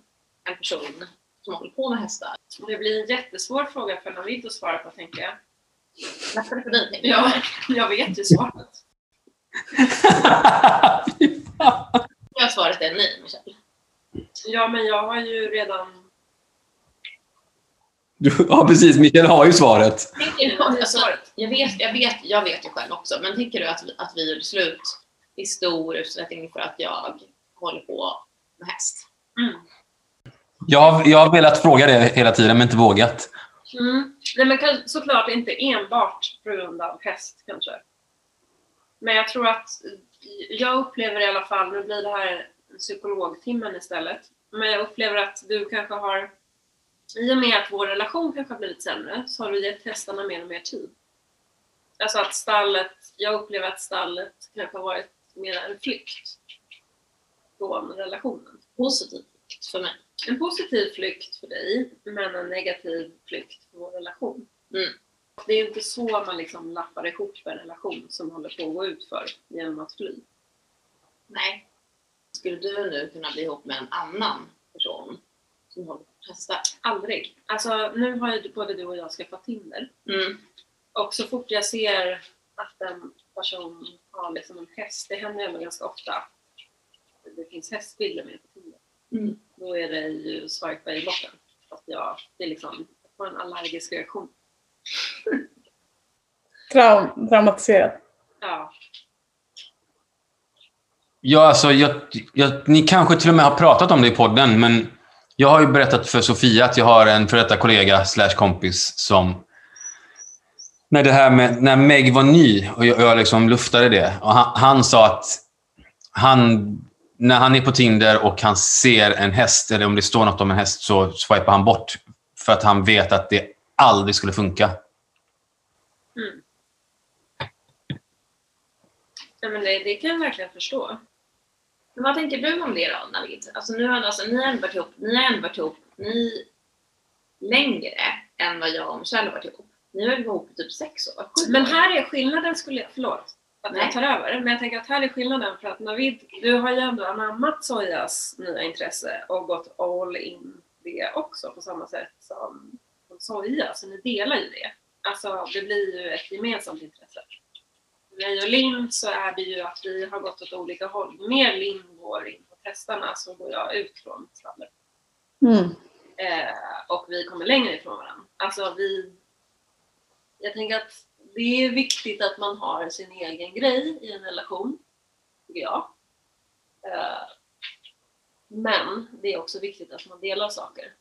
en person som håller på med hästar? Det blir en jättesvår fråga för Navid att svara på, tänker jag. Lättare för dig? tänker jag. Ja, jag vet ju svaret. <laughs> Jag svaret är nej, Michelle. Ja, men jag har ju redan... Ja, precis. Mikael har ju svaret. Tänker du, alltså, svaret. jag, vet, jag, vet, jag vet ju själv också, men tänker du att vi, att vi gjorde slut i stor utsträckning för att jag håller på med häst? Mm. Jag har, jag har velat fråga det hela tiden, men inte vågat. Mm. Nej, men såklart inte enbart på grund av häst kanske. Men jag tror att, jag upplever i alla fall, nu blir det här psykologtimmen istället, men jag upplever att du kanske har, i och med att vår relation kanske har blivit sämre, så har du gett hästarna mer och mer tid. Alltså att stallet, jag upplever att stallet kanske har varit mer en flykt från relationen. Positivt för mig. En positiv flykt för dig, men en negativ flykt för vår relation. Mm. Det är inte så man liksom lappar ihop en relation som håller på att gå ut för genom att fly. Nej. Skulle du nu kunna bli ihop med en annan person som håller på med hästar? Aldrig. Alltså, nu har ju både du och jag skaffat Tinder. Mm. Och så fort jag ser att en person har liksom en häst, det händer ju ändå ganska ofta det finns hästbilder med på Tinder. Mm. Då är det ju swipa i botten. För att jag, det är liksom, jag får en allergisk reaktion. Traum, traumatiserad. Ja. Ja, alltså, jag, jag, ni kanske till och med har pratat om det i podden, men jag har ju berättat för Sofia att jag har en för detta kollega slash kompis som... När det här med när Meg var ny och jag, jag liksom luftade det. Och han, han sa att han, när han är på Tinder och han ser en häst, eller om det står något om en häst, så swipar han bort. För att han vet att det aldrig skulle funka. Mm. Ja, men det, det kan jag verkligen förstå. Men vad tänker du om det då, Navid? Alltså, nu har, alltså, ni har ändå varit ihop, ni har ändå varit ihop ni längre än vad jag och Michelle har varit ihop. Ni har varit ihop i typ sex år. Sju Men år. här är skillnaden, skulle jag, förlåt. att Nej. jag tar över. Men jag tänker att här är skillnaden för att Navid, du har ju ändå anammat Sojas nya intresse och gått all in det också på samma sätt som som Soja, så ni delar ju det. Alltså det blir ju ett gemensamt intresse. Mig och Linn så är det ju att vi har gått åt olika håll. Mer Linn går in på testarna så går jag ut från stallet. Mm. Eh, och vi kommer längre ifrån varandra. Alltså vi... Jag tänker att det är viktigt att man har sin egen grej i en relation, tycker jag. Eh, men det är också viktigt att man delar saker.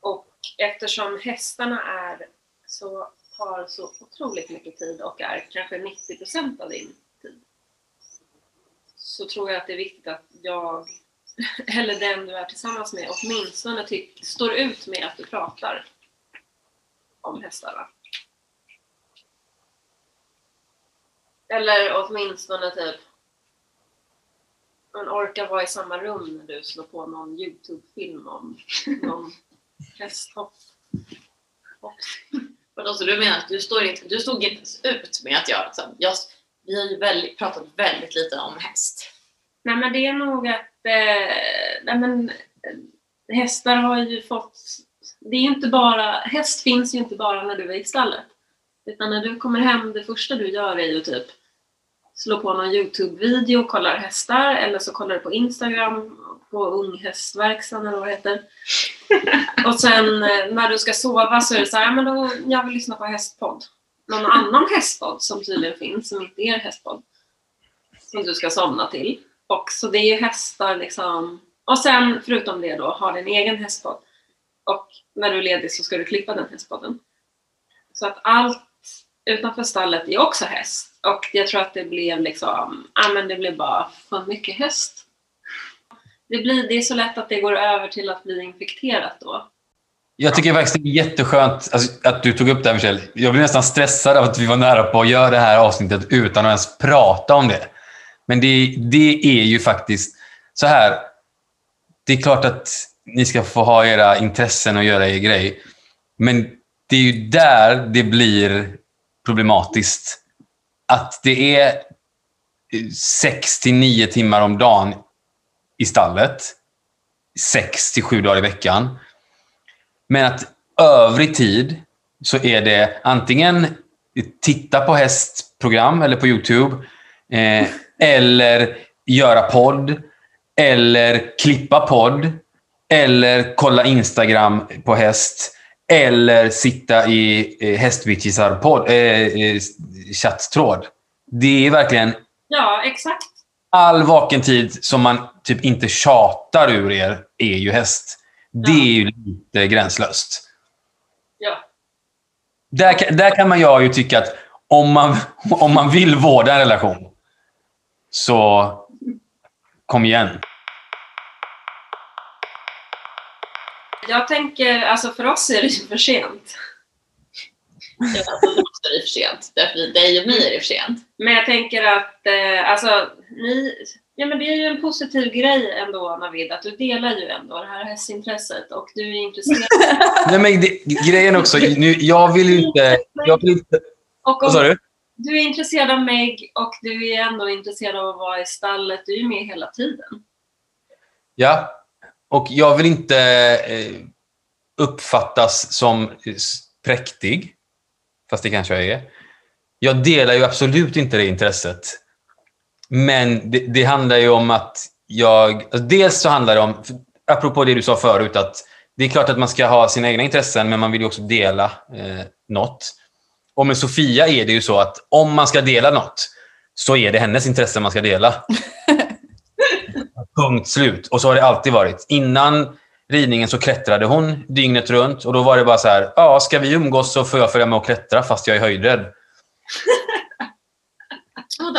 Och eftersom hästarna är så, tar så otroligt mycket tid och är kanske 90% av din tid så tror jag att det är viktigt att jag <laughs> eller den du är tillsammans med åtminstone ty- står ut med att du pratar om hästarna. Eller åtminstone typ man orkar vara i samma rum när du slår på någon Youtube-film om <laughs> någon hästhopp. Hopp. Vadå, så du menar att du, står inte, du stod inte ens ut med att jag, liksom, jag vi har ju väldigt, pratat väldigt lite om häst. Nej men det är nog att eh, nej, men, eh, hästar har ju fått... Det är inte bara, häst finns ju inte bara när du är i stallet. Utan när du kommer hem, det första du gör är ju typ slå på någon Youtube-video och kollar hästar eller så kollar du på Instagram på Unghästverkstan eller vad det heter. <laughs> och sen eh, när du ska sova så är det så här, men då, jag vill lyssna på hästpodd. Någon annan hästpodd som tydligen finns, som inte är hästpodd. Som du ska somna till. Och så det är ju hästar liksom. Och sen förutom det då, ha din egen hästpodd. Och när du är ledig så ska du klippa den hästpodden. Så att allt utanför stallet är också häst. Och jag tror att det blev liksom, ja men det blev bara för mycket häst. Det, blir, det är så lätt att det går över till att bli infekterat då. Jag tycker faktiskt det är jätteskönt alltså, att du tog upp det här Michelle. Jag blev nästan stressad av att vi var nära på att göra det här avsnittet utan att ens prata om det. Men det, det är ju faktiskt så här. Det är klart att ni ska få ha era intressen och göra er grej. Men det är ju där det blir problematiskt. Att det är eh, 6 till 9 timmar om dagen i stallet. 6 till 7 dagar i veckan. Men att övrig tid så är det antingen titta på hästprogram eller på Youtube. Eh, eller göra podd. Eller klippa podd. Eller kolla Instagram på häst. Eller sitta i eh, hästvitchisar podd, eh, eh, chatttråd. Det är verkligen Ja, exakt. all vaken tid som man typ inte tjatar ur er är ju häst. Det är ju lite gränslöst. Ja. Där, där kan man jag ju tycka att om man, om man vill vårda en relation så kom igen. Jag tänker, alltså för oss är det ju för sent. Ja, alltså, för oss är det för sent. Därför dig och mig är det för sent. Men jag tänker att, eh, alltså, ni, ja men det är ju en positiv grej ändå Navid, att du delar ju ändå det här hästintresset och du är intresserad. <laughs> Nej, men det, grejen också, nu, jag vill ju inte... Jag vill inte Och vad sa du? du är intresserad av Meg och du är ändå intresserad av att vara i stallet, du är ju med hela tiden. Ja. Och jag vill inte eh, uppfattas som präktig. Fast det kanske jag är. Jag delar ju absolut inte det intresset. Men det, det handlar ju om att jag... Alltså dels så handlar det om, apropå det du sa förut, att det är klart att man ska ha sina egna intressen, men man vill ju också dela eh, något. Och med Sofia är det ju så att om man ska dela något, så är det hennes intresse man ska dela. <laughs> Punkt slut. Och så har det alltid varit. Innan ridningen så klättrade hon dygnet runt och då var det bara så här, ja, ska vi umgås så får jag följa med och klättra fast jag är höjdrädd. <laughs>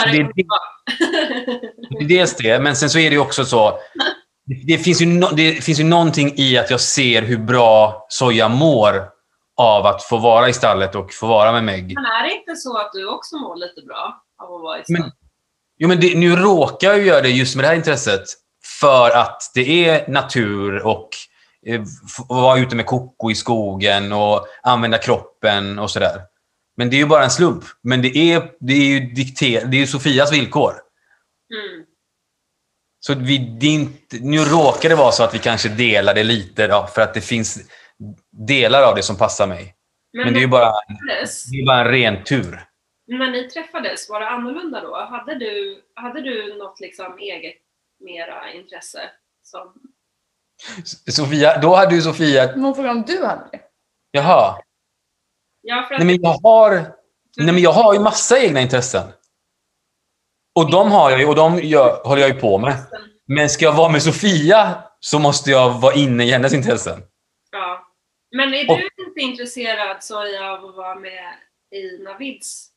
Det är <laughs> det- Dels det, men sen så är det också så, det finns ju, no, det finns ju någonting i att jag ser hur bra Soja mår av att få vara i stallet och få vara med Meg. Men är det inte så att du också mår lite bra av att vara i Men- stallet? Jo, men det, nu råkar jag göra det just med det här intresset för att det är natur och eh, vara ute med Koko i skogen och använda kroppen och sådär. Men det är ju bara en slump. Men det är, det är ju dikter, det är Sofias villkor. Mm. Så vi, det inte, nu råkar det vara så att vi kanske delar det lite då, för att det finns delar av det som passar mig. Men, Men det är bara, det är bara en ren tur. när ni träffades, var det annorlunda då? Hade du, hade du något liksom eget mera intresse? Som, Sofia, då hade ju Sofia... Men hon frågar om du hade det. Jaha. ja, för att, Nej, men jag har, nej, men jag har ju massa egna intressen. Och de har jag ju, och de gör, håller jag ju på med. Men ska jag vara med Sofia så måste jag vara inne i hennes intressen. Ja. Men är Och- du inte intresserad Soja av att vara med i Navids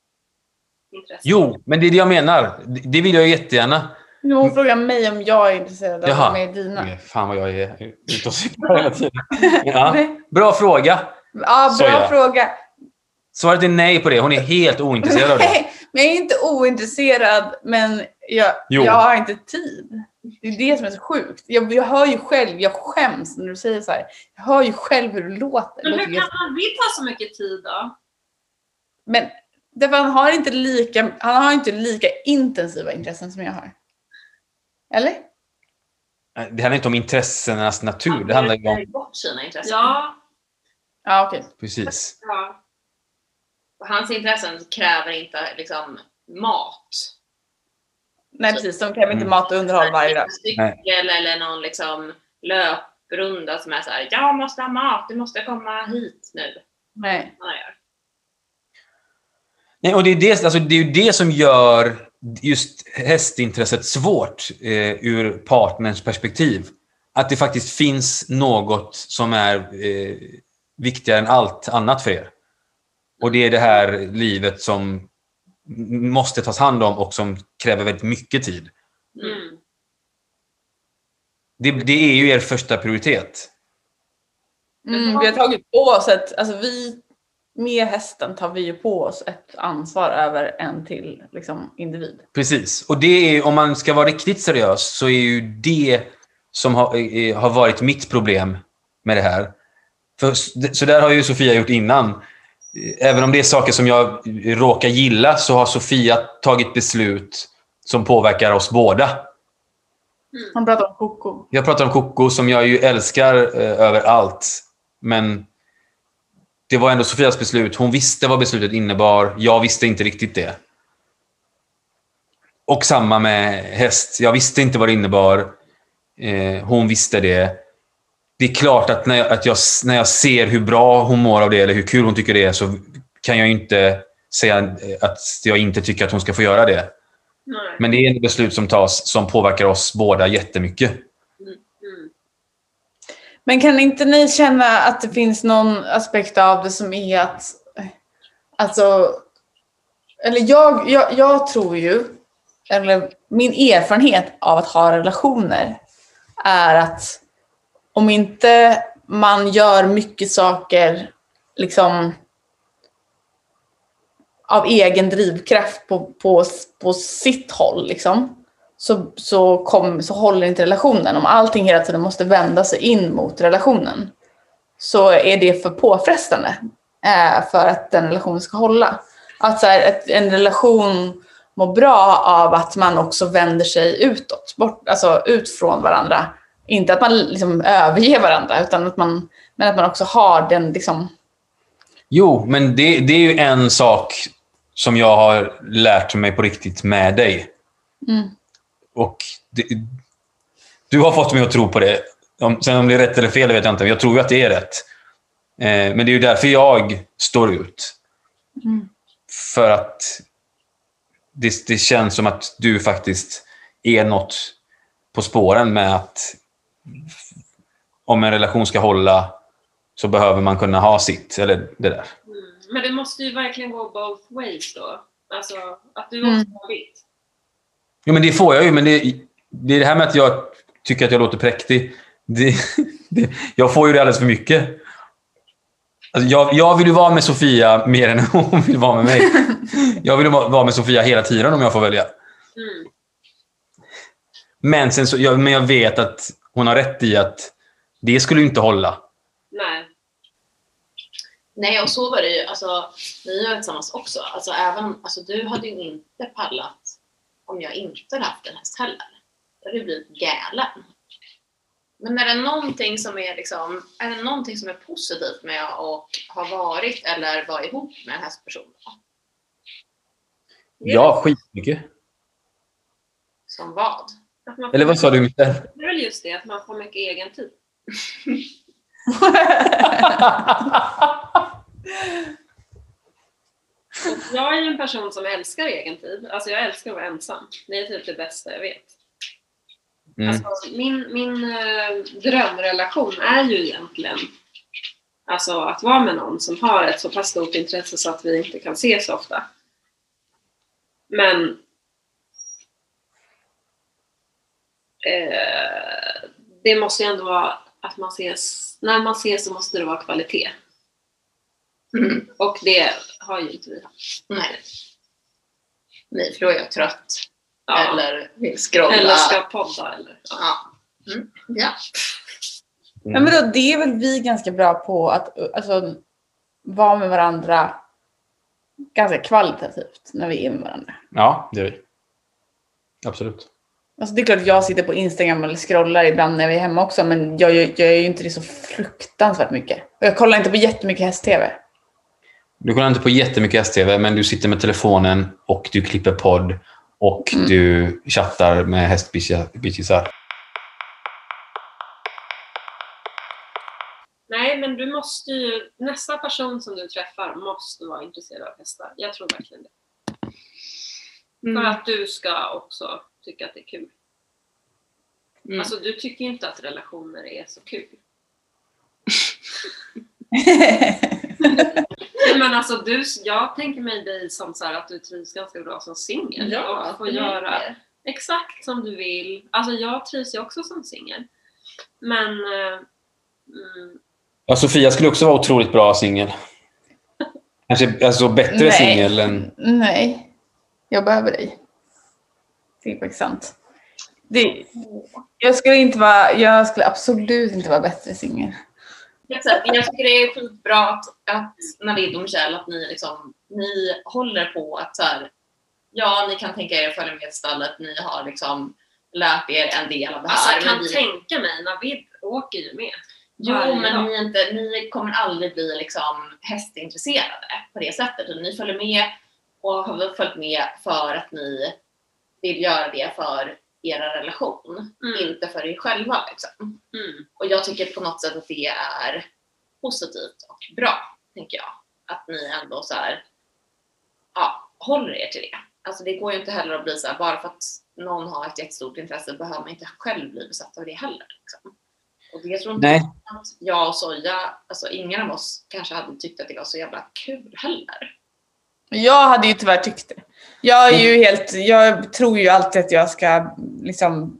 intresse? Jo, men det är det jag menar. Det det vill jag jättegärna. Nu hon frågar mig om jag är intresserad av Jaha. att vara med i dina. Nej, Fan vad jag är ute och cyklar hela tiden. <laughs> Ja. Bra fråga. Ja, bra Soja. fråga. Svaret är nej på det. Hon är helt ointresserad av det. Nej, men jag är inte ointresserad, men jag, Jo. jag har inte tid. Det är det som är så sjukt. Jag, jag hör ju själv, jag skäms när du säger så här. Jag hör ju själv hur det låter. Men hur kan Navid ta så mycket tid då? Men därför han har inte lika, han har inte lika intensiva intressen som jag har. Eller? Det handlar inte om intressenas natur. Det handlar ju om... bort sina intressen. Ja, Ja, okej. Precis. ja. Och hans intressen kräver inte liksom mat. Nej, precis. De kräver inte Mm. mat och underhåll varje dag. Cykel eller någon liksom löprunda som är så här. jag måste ha mat, du måste komma hit nu. Nej. Nej, och det, är det, alltså, det är ju det som gör just hästintresset svårt eh, ur partners perspektiv. Att det faktiskt finns något som är eh, viktigare än allt annat för er. Och det är det här livet som måste tas hand om och som kräver väldigt mycket tid. Mm. Det, det är ju er första prioritet. Mm, vi har tagit på oss ett, alltså vi, med hästen tar vi ju på oss ett ansvar över en till liksom, individ. Precis. Och det är, om man ska vara riktigt seriös så är ju det som har, eh, har varit mitt problem med det här. För, så där har ju Sofia gjort innan. Även om det är saker som jag råkar gilla så har Sofia tagit beslut som påverkar oss båda. Han pratar om koko. Jag pratar om Coco som jag ju älskar eh, över allt. Men det var ändå Sofias beslut. Hon visste vad beslutet innebar. Jag visste inte riktigt det. Och samma med häst. Jag visste inte vad det innebar. Eh, hon visste det. Det är klart att, när jag, att jag, när jag ser hur bra hon mår av det eller hur kul hon tycker det är så kan jag inte säga att jag inte tycker att hon ska få göra det. Nej. Men det är ett beslut som tas som påverkar oss båda jättemycket. Men kan inte ni känna att det finns någon aspekt av det som är att, alltså, eller jag, jag, jag tror ju, eller min erfarenhet av att ha relationer är att om inte man gör mycket saker liksom av egen drivkraft på, på, på sitt håll liksom, så, så, kom, så håller inte relationen. Om allting hela tiden måste vända sig in mot relationen så är det för påfrestande eh, för att den relationen ska hålla. Att så här, ett, en relation mår bra av att man också vänder sig utåt, bort, alltså ut från varandra. Inte att man liksom överger varandra, utan att man, men att man också har den liksom, Jo, men det, det är ju en sak som jag har lärt mig på riktigt med dig. Mm. Och det, du har fått mig att tro på det. Om, sen om det är rätt eller fel det vet jag inte, men jag tror ju att det är rätt. Eh, men det är ju därför jag står ut. Mm. För att det, det känns som att du faktiskt är något på spåren med att om en relation ska hålla så behöver man kunna ha sitt, eller det där. Mm. Men det måste ju verkligen gå both ways då. Alltså att du Mm. också har ditt. Jo, men det får jag ju, men det, det är det här med att jag tycker att jag låter präktig. Det, <laughs> det, jag får ju det alldeles för mycket. Alltså jag, jag vill ju vara med Sofia mer än <laughs> hon vill vara med mig. Jag vill ju vara med Sofia hela tiden om jag får välja. Mm. Men, sen så, jag, men jag vet att hon har rätt i att det skulle inte hålla. Nej. Nej, och så var det ju. Alltså, vi var tillsammans också. Alltså, även, alltså, du hade ju inte pallat om jag inte hade haft en häst heller. Då hade du blivit galen. Men är det någonting som är, liksom, är, det någonting som är positivt med att ha varit eller vara ihop med en hästperson? Ja, skitmycket. Som vad? Eller vad sa du Michelle? Det är väl just det, att man får mycket egen tid. <laughs> <laughs> Jag är en person som älskar egen tid. Alltså jag älskar att vara ensam. Det är typ det bästa jag vet. Mm. Alltså, min min eh, drömrelation är ju egentligen alltså, att vara med någon som har ett så pass stort intresse så att vi inte kan ses ofta. Men eh, det måste ju ändå vara att man ses, när man ses så måste det vara kvalitet. Mm. Och det har ju inte vi haft. Nej. Nej, för då är jag trött. Ja. Eller vill scrolla. Eller ska podda eller ja. Ja. Mm. ja. Men vadå, det är väl vi ganska bra på att alltså, vara med varandra ganska kvalitativt när vi är med varandra. Ja, det gör vi. Absolut. Alltså det är klart att jag sitter på Instagram eller scrollar ibland när vi är hemma också men jag, jag, jag gör ju inte det så fruktansvärt mycket. Och jag kollar inte på jättemycket häst-tv. Du kollar inte på jättemycket STV, men du sitter med telefonen och du klipper podd och Mm. du chattar med hästbitchisar. Nej, men du måste ju, nästa person som du träffar måste vara intresserad av hästar. Jag tror verkligen det. För Mm. att du ska också tycka att det är kul. Mm. Alltså du tycker ju inte att relationer är så kul. <laughs> <laughs> Men alltså du, jag tänker mig dig som så här att du trivs ganska bra som singel. och får göra det. exakt som du vill. Alltså jag trivs ju också som singel. Men eh, mm, Ja, Sofia skulle också vara otroligt bra singel. Kanske alltså, bättre singel än... Nej, jag behöver dig. Det är faktiskt sant. Det, jag, skulle inte vara, jag skulle absolut inte vara bättre singel. Exakt. Jag tycker det är skitbra att, att Navid och Michelle, att ni, liksom, ni håller på att så här, ja, ni kan tänka er att följa med stallet, ni har liksom lärt er en del av det alltså här. jag kan vi, tänka mig, Navid åker ju med. jo, varje men dag. ni, inte, ni kommer aldrig bli liksom hästintresserade på det sättet. Ni följer med och har följt med för att ni vill göra det för er relation, Mm. inte för er själva. Liksom. Mm. Och jag tycker på något sätt att det är positivt och bra, tänker jag. Att ni ändå så här, ja, håller er till det. Alltså det går ju inte heller att bli så här, bara för att någon har ett jättestort intresse behöver man inte själv bli besatt av det heller. Liksom. Och det tror inte Nej. att jag och Soja, alltså ingen av oss kanske hade tyckt att det var så jävla kul heller. Jag hade ju tyvärr tyckt det. Jag är ju helt, jag tror ju alltid att jag ska liksom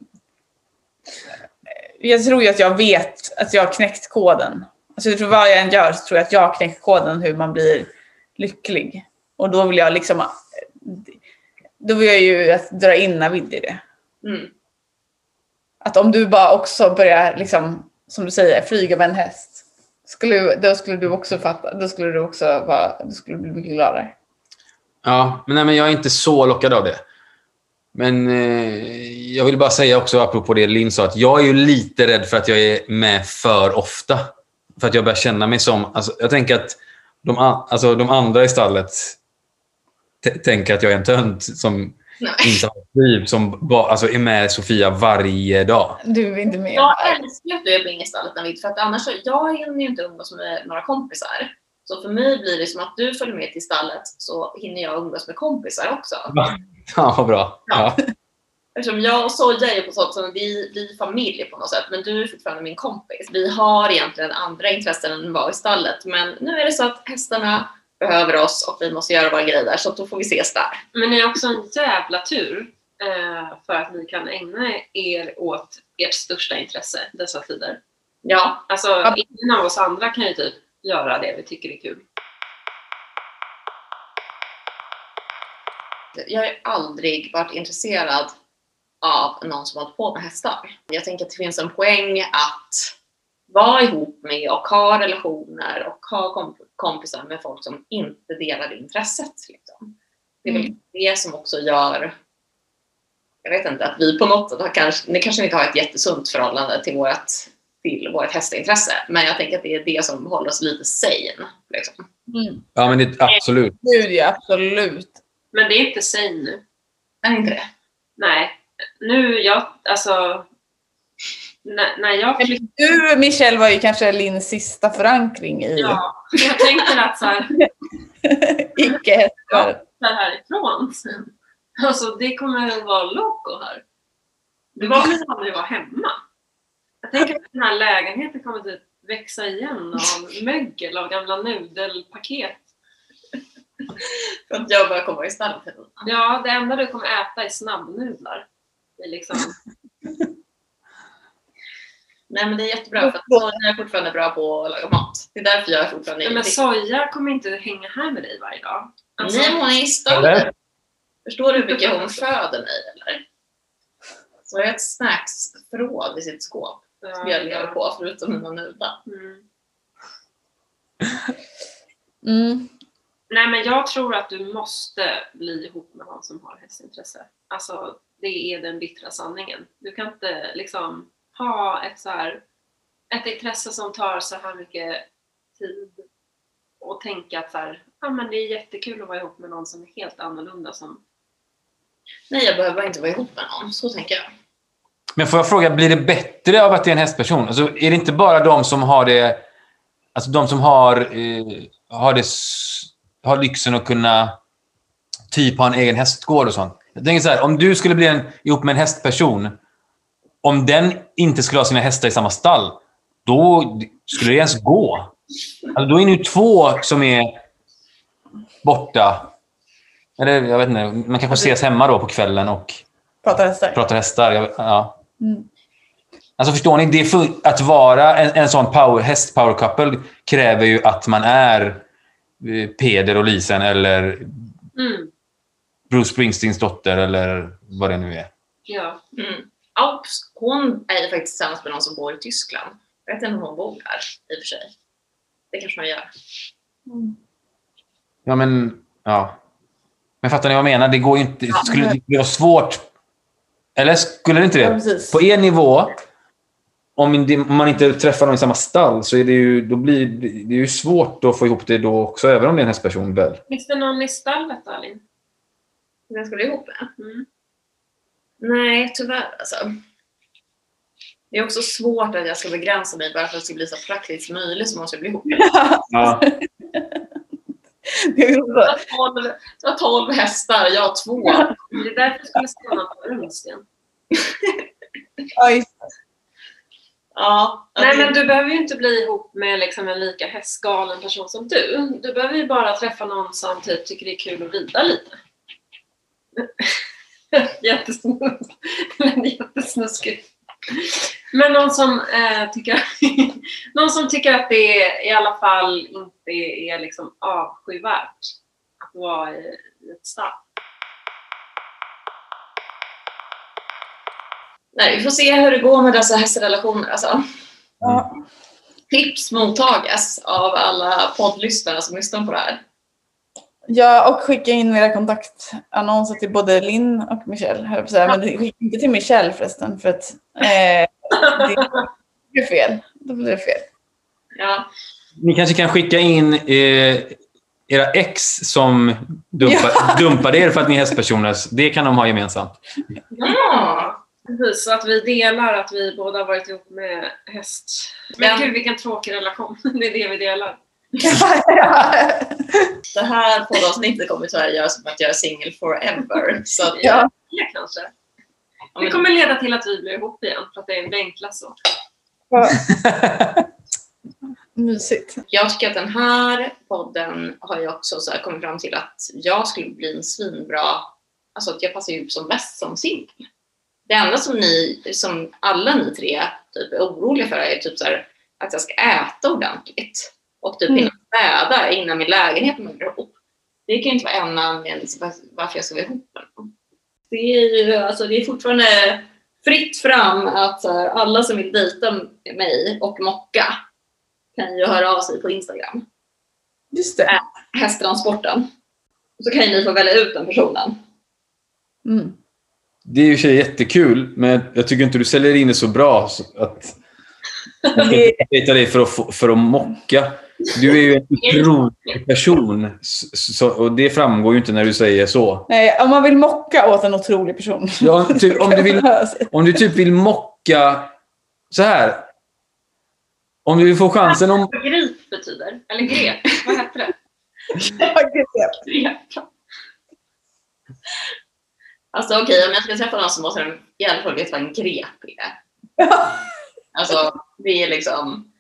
jag tror ju att jag vet att jag har knäckt koden. Alltså jag tror vad jag än gör så tror jag att jag har knäckt koden hur man blir lycklig. Och då vill jag liksom då vill jag ju att dra in Navid i det. Mm. Att om du bara också börjar liksom, som du säger, flyga med en häst. Skulle, då skulle du också fatta, då skulle du också vara, du skulle bli mycket gladare. Ja, men, nej, men jag är inte så lockad av det. Men eh, jag vill bara säga också, apropå det Linn sa, att jag är ju lite rädd för att jag är med för ofta. För att jag börjar känna mig som... Alltså, jag tänker att de, alltså, de andra i stallet tänker att jag är en tönt som Nej. inte har ett liv, som bara, alltså, är med Sofia varje dag. Du är inte med. Jag älskar att du är på Ingestallet Navid, för att annars så, jag hinner ju inte umgås med några kompisar. Så för mig blir det som att du följer med till stallet så hinner jag umgås med kompisar också. Ja, vad bra. Ja. Eftersom jag och Soja är på sånt som vi, vi är familj på något sätt, men du är fortfarande min kompis. Vi har egentligen andra intressen än vara i stallet, men nu är det så att hästarna behöver oss och vi måste göra våra grejer där, så då får vi ses där. Men ni har också en jävla tur eh, för att ni kan ägna er åt ert största intresse dessa tider. Ja, Alltså, ingen av oss andra kan ju typ göra det vi tycker är kul. jag har aldrig varit intresserad av någon som har hållit på med hästar. Jag tänker att det finns en poäng att vara ihop med och ha relationer och ha komp kompisar med folk som inte delar det intresset. Liksom. Det är väl Mm. det som också gör, jag vet inte, att vi på något sätt har kanske, ni kanske inte har ett jättesunt förhållande till vårt, till vårt hästintresse, men jag tänker att det är det som håller oss lite sane. Liksom. Mm. Ja, men det, absolut. Gud ja, absolut. Men det är inte sane nu. Är det inte det? Nej. Nu, jag, alltså... När, när jag flyttade... Du Michelle var ju kanske Linns sista förankring i Ja, jag tänker att så här, <laughs> icke-hästar. flyttar härifrån sen. Alltså det kommer att vara loco här. Det var väl aldrig vara hemma. Jag tänker att den här lägenheten kommer typ växa igen av mögel av gamla nudelpaket. För att jag börjar komma i tiden. Ja, det enda du kommer äta är snabbnudlar. Det är liksom, Nej men det är jättebra för att soja är fortfarande bra på att laga mat. Det är därför jag är fortfarande Nej, men soja kommer inte hänga här med dig varje dag. Alltså, Nej, men hon är i stallet. Förstår du hur mycket hon föder mig eller? Så jag har ett snacksförråd i sitt skåp. Ja, jag lever på förutom mina nudlar. Mm. Mm. Nej, men jag tror att du måste bli ihop med någon som har hästintresse. Alltså, det är den bittra sanningen. Du kan inte liksom ha ett så här, ett intresse som tar så här mycket tid och tänka att så här, ja men det är jättekul att vara ihop med någon som är helt annorlunda som Nej, jag behöver inte vara ihop med någon. Så tänker jag. Men får jag fråga, blir det bättre av att det är en hästperson? Alltså, är det inte bara de som har det... Alltså de som har, eh, har, det, har lyxen att kunna typ ha en egen hästgård och sånt. Jag tänker så här, om du skulle bli en, ihop med en hästperson, om den inte skulle ha sina hästar i samma stall, då skulle det ens gå. Alltså, då är ni två som är borta. Eller jag vet inte, man kanske ses hemma då på kvällen och Pratar hästar. pratar hästar. Ja. Mm. Alltså förstår ni? Det för, att vara en, en sån power, häst-power couple kräver ju att man är eh, Peder och Lisen eller mm, Bruce Springsteens dotter eller vad det nu är. ja. Mm. Hon är ju faktiskt tillsammans med någon som bor i Tyskland. Jag vet inte om hon bor där i och för sig. Det kanske man gör. Mm. Ja, men... Ja. Men fattar ni vad jag menar? Det går ju inte... Skulle det vara svårt... Eller skulle det inte Ja, det? precis. På er nivå, om man inte träffar någon i samma stall, så är det ju, då blir det är ju svårt att få ihop det då också, även om det är en hästperson väl? Finns det någon i stallet Alin? Vem ska du ihop med? Mm. Nej, tyvärr alltså. Det är också svårt att jag ska begränsa mig bara för att det ska bli så praktiskt som möjligt så måste jag bli ihop med Ja. <laughs> <laughs> Det är så. har 12, du har 12 hästar, jag har två. Det är därför jag skulle stanna på Runsten. <laughs> Ja, just det. Ja, Nej men du behöver ju inte bli ihop med liksom en lika hästgalen person som du. Du behöver ju bara träffa någon som typ tycker det är kul att rida lite. <laughs> Jättesnusk. Jättesnuskigt. Men någon som, eh, tycker, <laughs> någon som tycker att det i alla fall inte är liksom avskyvärt att vara i, i ett stall. Nej, vi får se hur det går med dessa hästrelationer. Alltså. Ja. Tips mottages av alla poddlyssnare som lyssnar på det här. Ja, och skicka in era kontaktannonser till både Linn och Michelle. jag säga. Men skicka inte till Michelle förresten, för att eh, det blir fel. Då blir det fel. Ja. Ni kanske kan skicka in eh, era ex som dumpa, <laughs> dumpade er för att ni är hästpersoner. Det kan de ha gemensamt. ja. Precis, så att vi delar att vi båda har varit ihop med häst. Men Ja. gud vilken tråkig relation. <laughs> Det är det vi delar. <laughs> Det här poddavsnittet kommer tyvärr göra som att jag är single forever. Så att, Ja. Det kanske. Ja, Det men- kommer leda till att vi blir ihop igen för att det är det enkla så. <laughs> Mysigt. Jag tycker att den här podden har ju också så här kommit fram till att jag skulle bli en svinbra, alltså att jag passar ju som bäst som singel. Det enda som ni, som alla ni tre typ är oroliga för är typ så här, att jag ska äta ordentligt och typ Mm. hinna städa innan min lägenhet är ihop. Det kan ju inte vara en anledning till var- varför jag ska vara ihop. Det är ju alltså, det är fortfarande fritt fram att så här, alla som vill dejta mig och mocka kan ju höra av sig på Instagram. Just det. Hästtransporten. Så kan ju ni få välja ut den personen. Mm. Det är ju sig jättekul, men jag tycker inte du säljer in det så bra. Så att <laughs> jag ska inte dejta dig för att, för att mocka. Du är ju en <laughs> otrolig person. Så, och det framgår ju inte när du säger så. nej, om man vill mocka åt en otrolig person. Ja, typ, <laughs> om, du vill, om du typ vill mocka... Så här. Om du vill få chansen om... Grip betyder? Eller grep? Vad hette det? <laughs> Grep. Alltså okej, om jag ska träffa någon så måste den i alla fall veta vad en grep är. Alltså, det är liksom...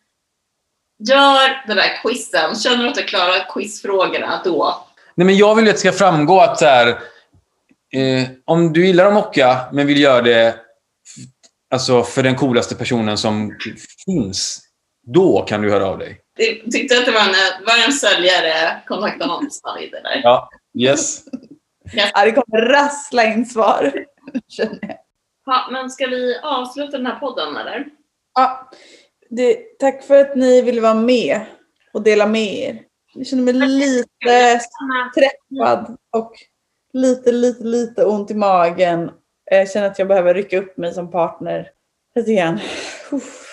Gör den där quizen. Känner du att du klarar quizfrågorna då? Nej, men jag vill ju att det ska framgå att så här, eh, om du gillar att mocka, men vill göra det alltså, för den coolaste personen som finns, då kan du höra av dig. Du tyckte att det var en, var en säljare kontaktannons man hade där? Ja. Yes. <laughs> Ja, det kommer rassla in svar. <laughs> Känner jag. Ja, men ska vi avsluta den här podden eller? Ja, det, tack för att ni ville vara med och dela med er. Jag känner mig lite träffad och lite, lite, lite ont i magen. Jag känner att jag behöver rycka upp mig som partner lite grann. Uff.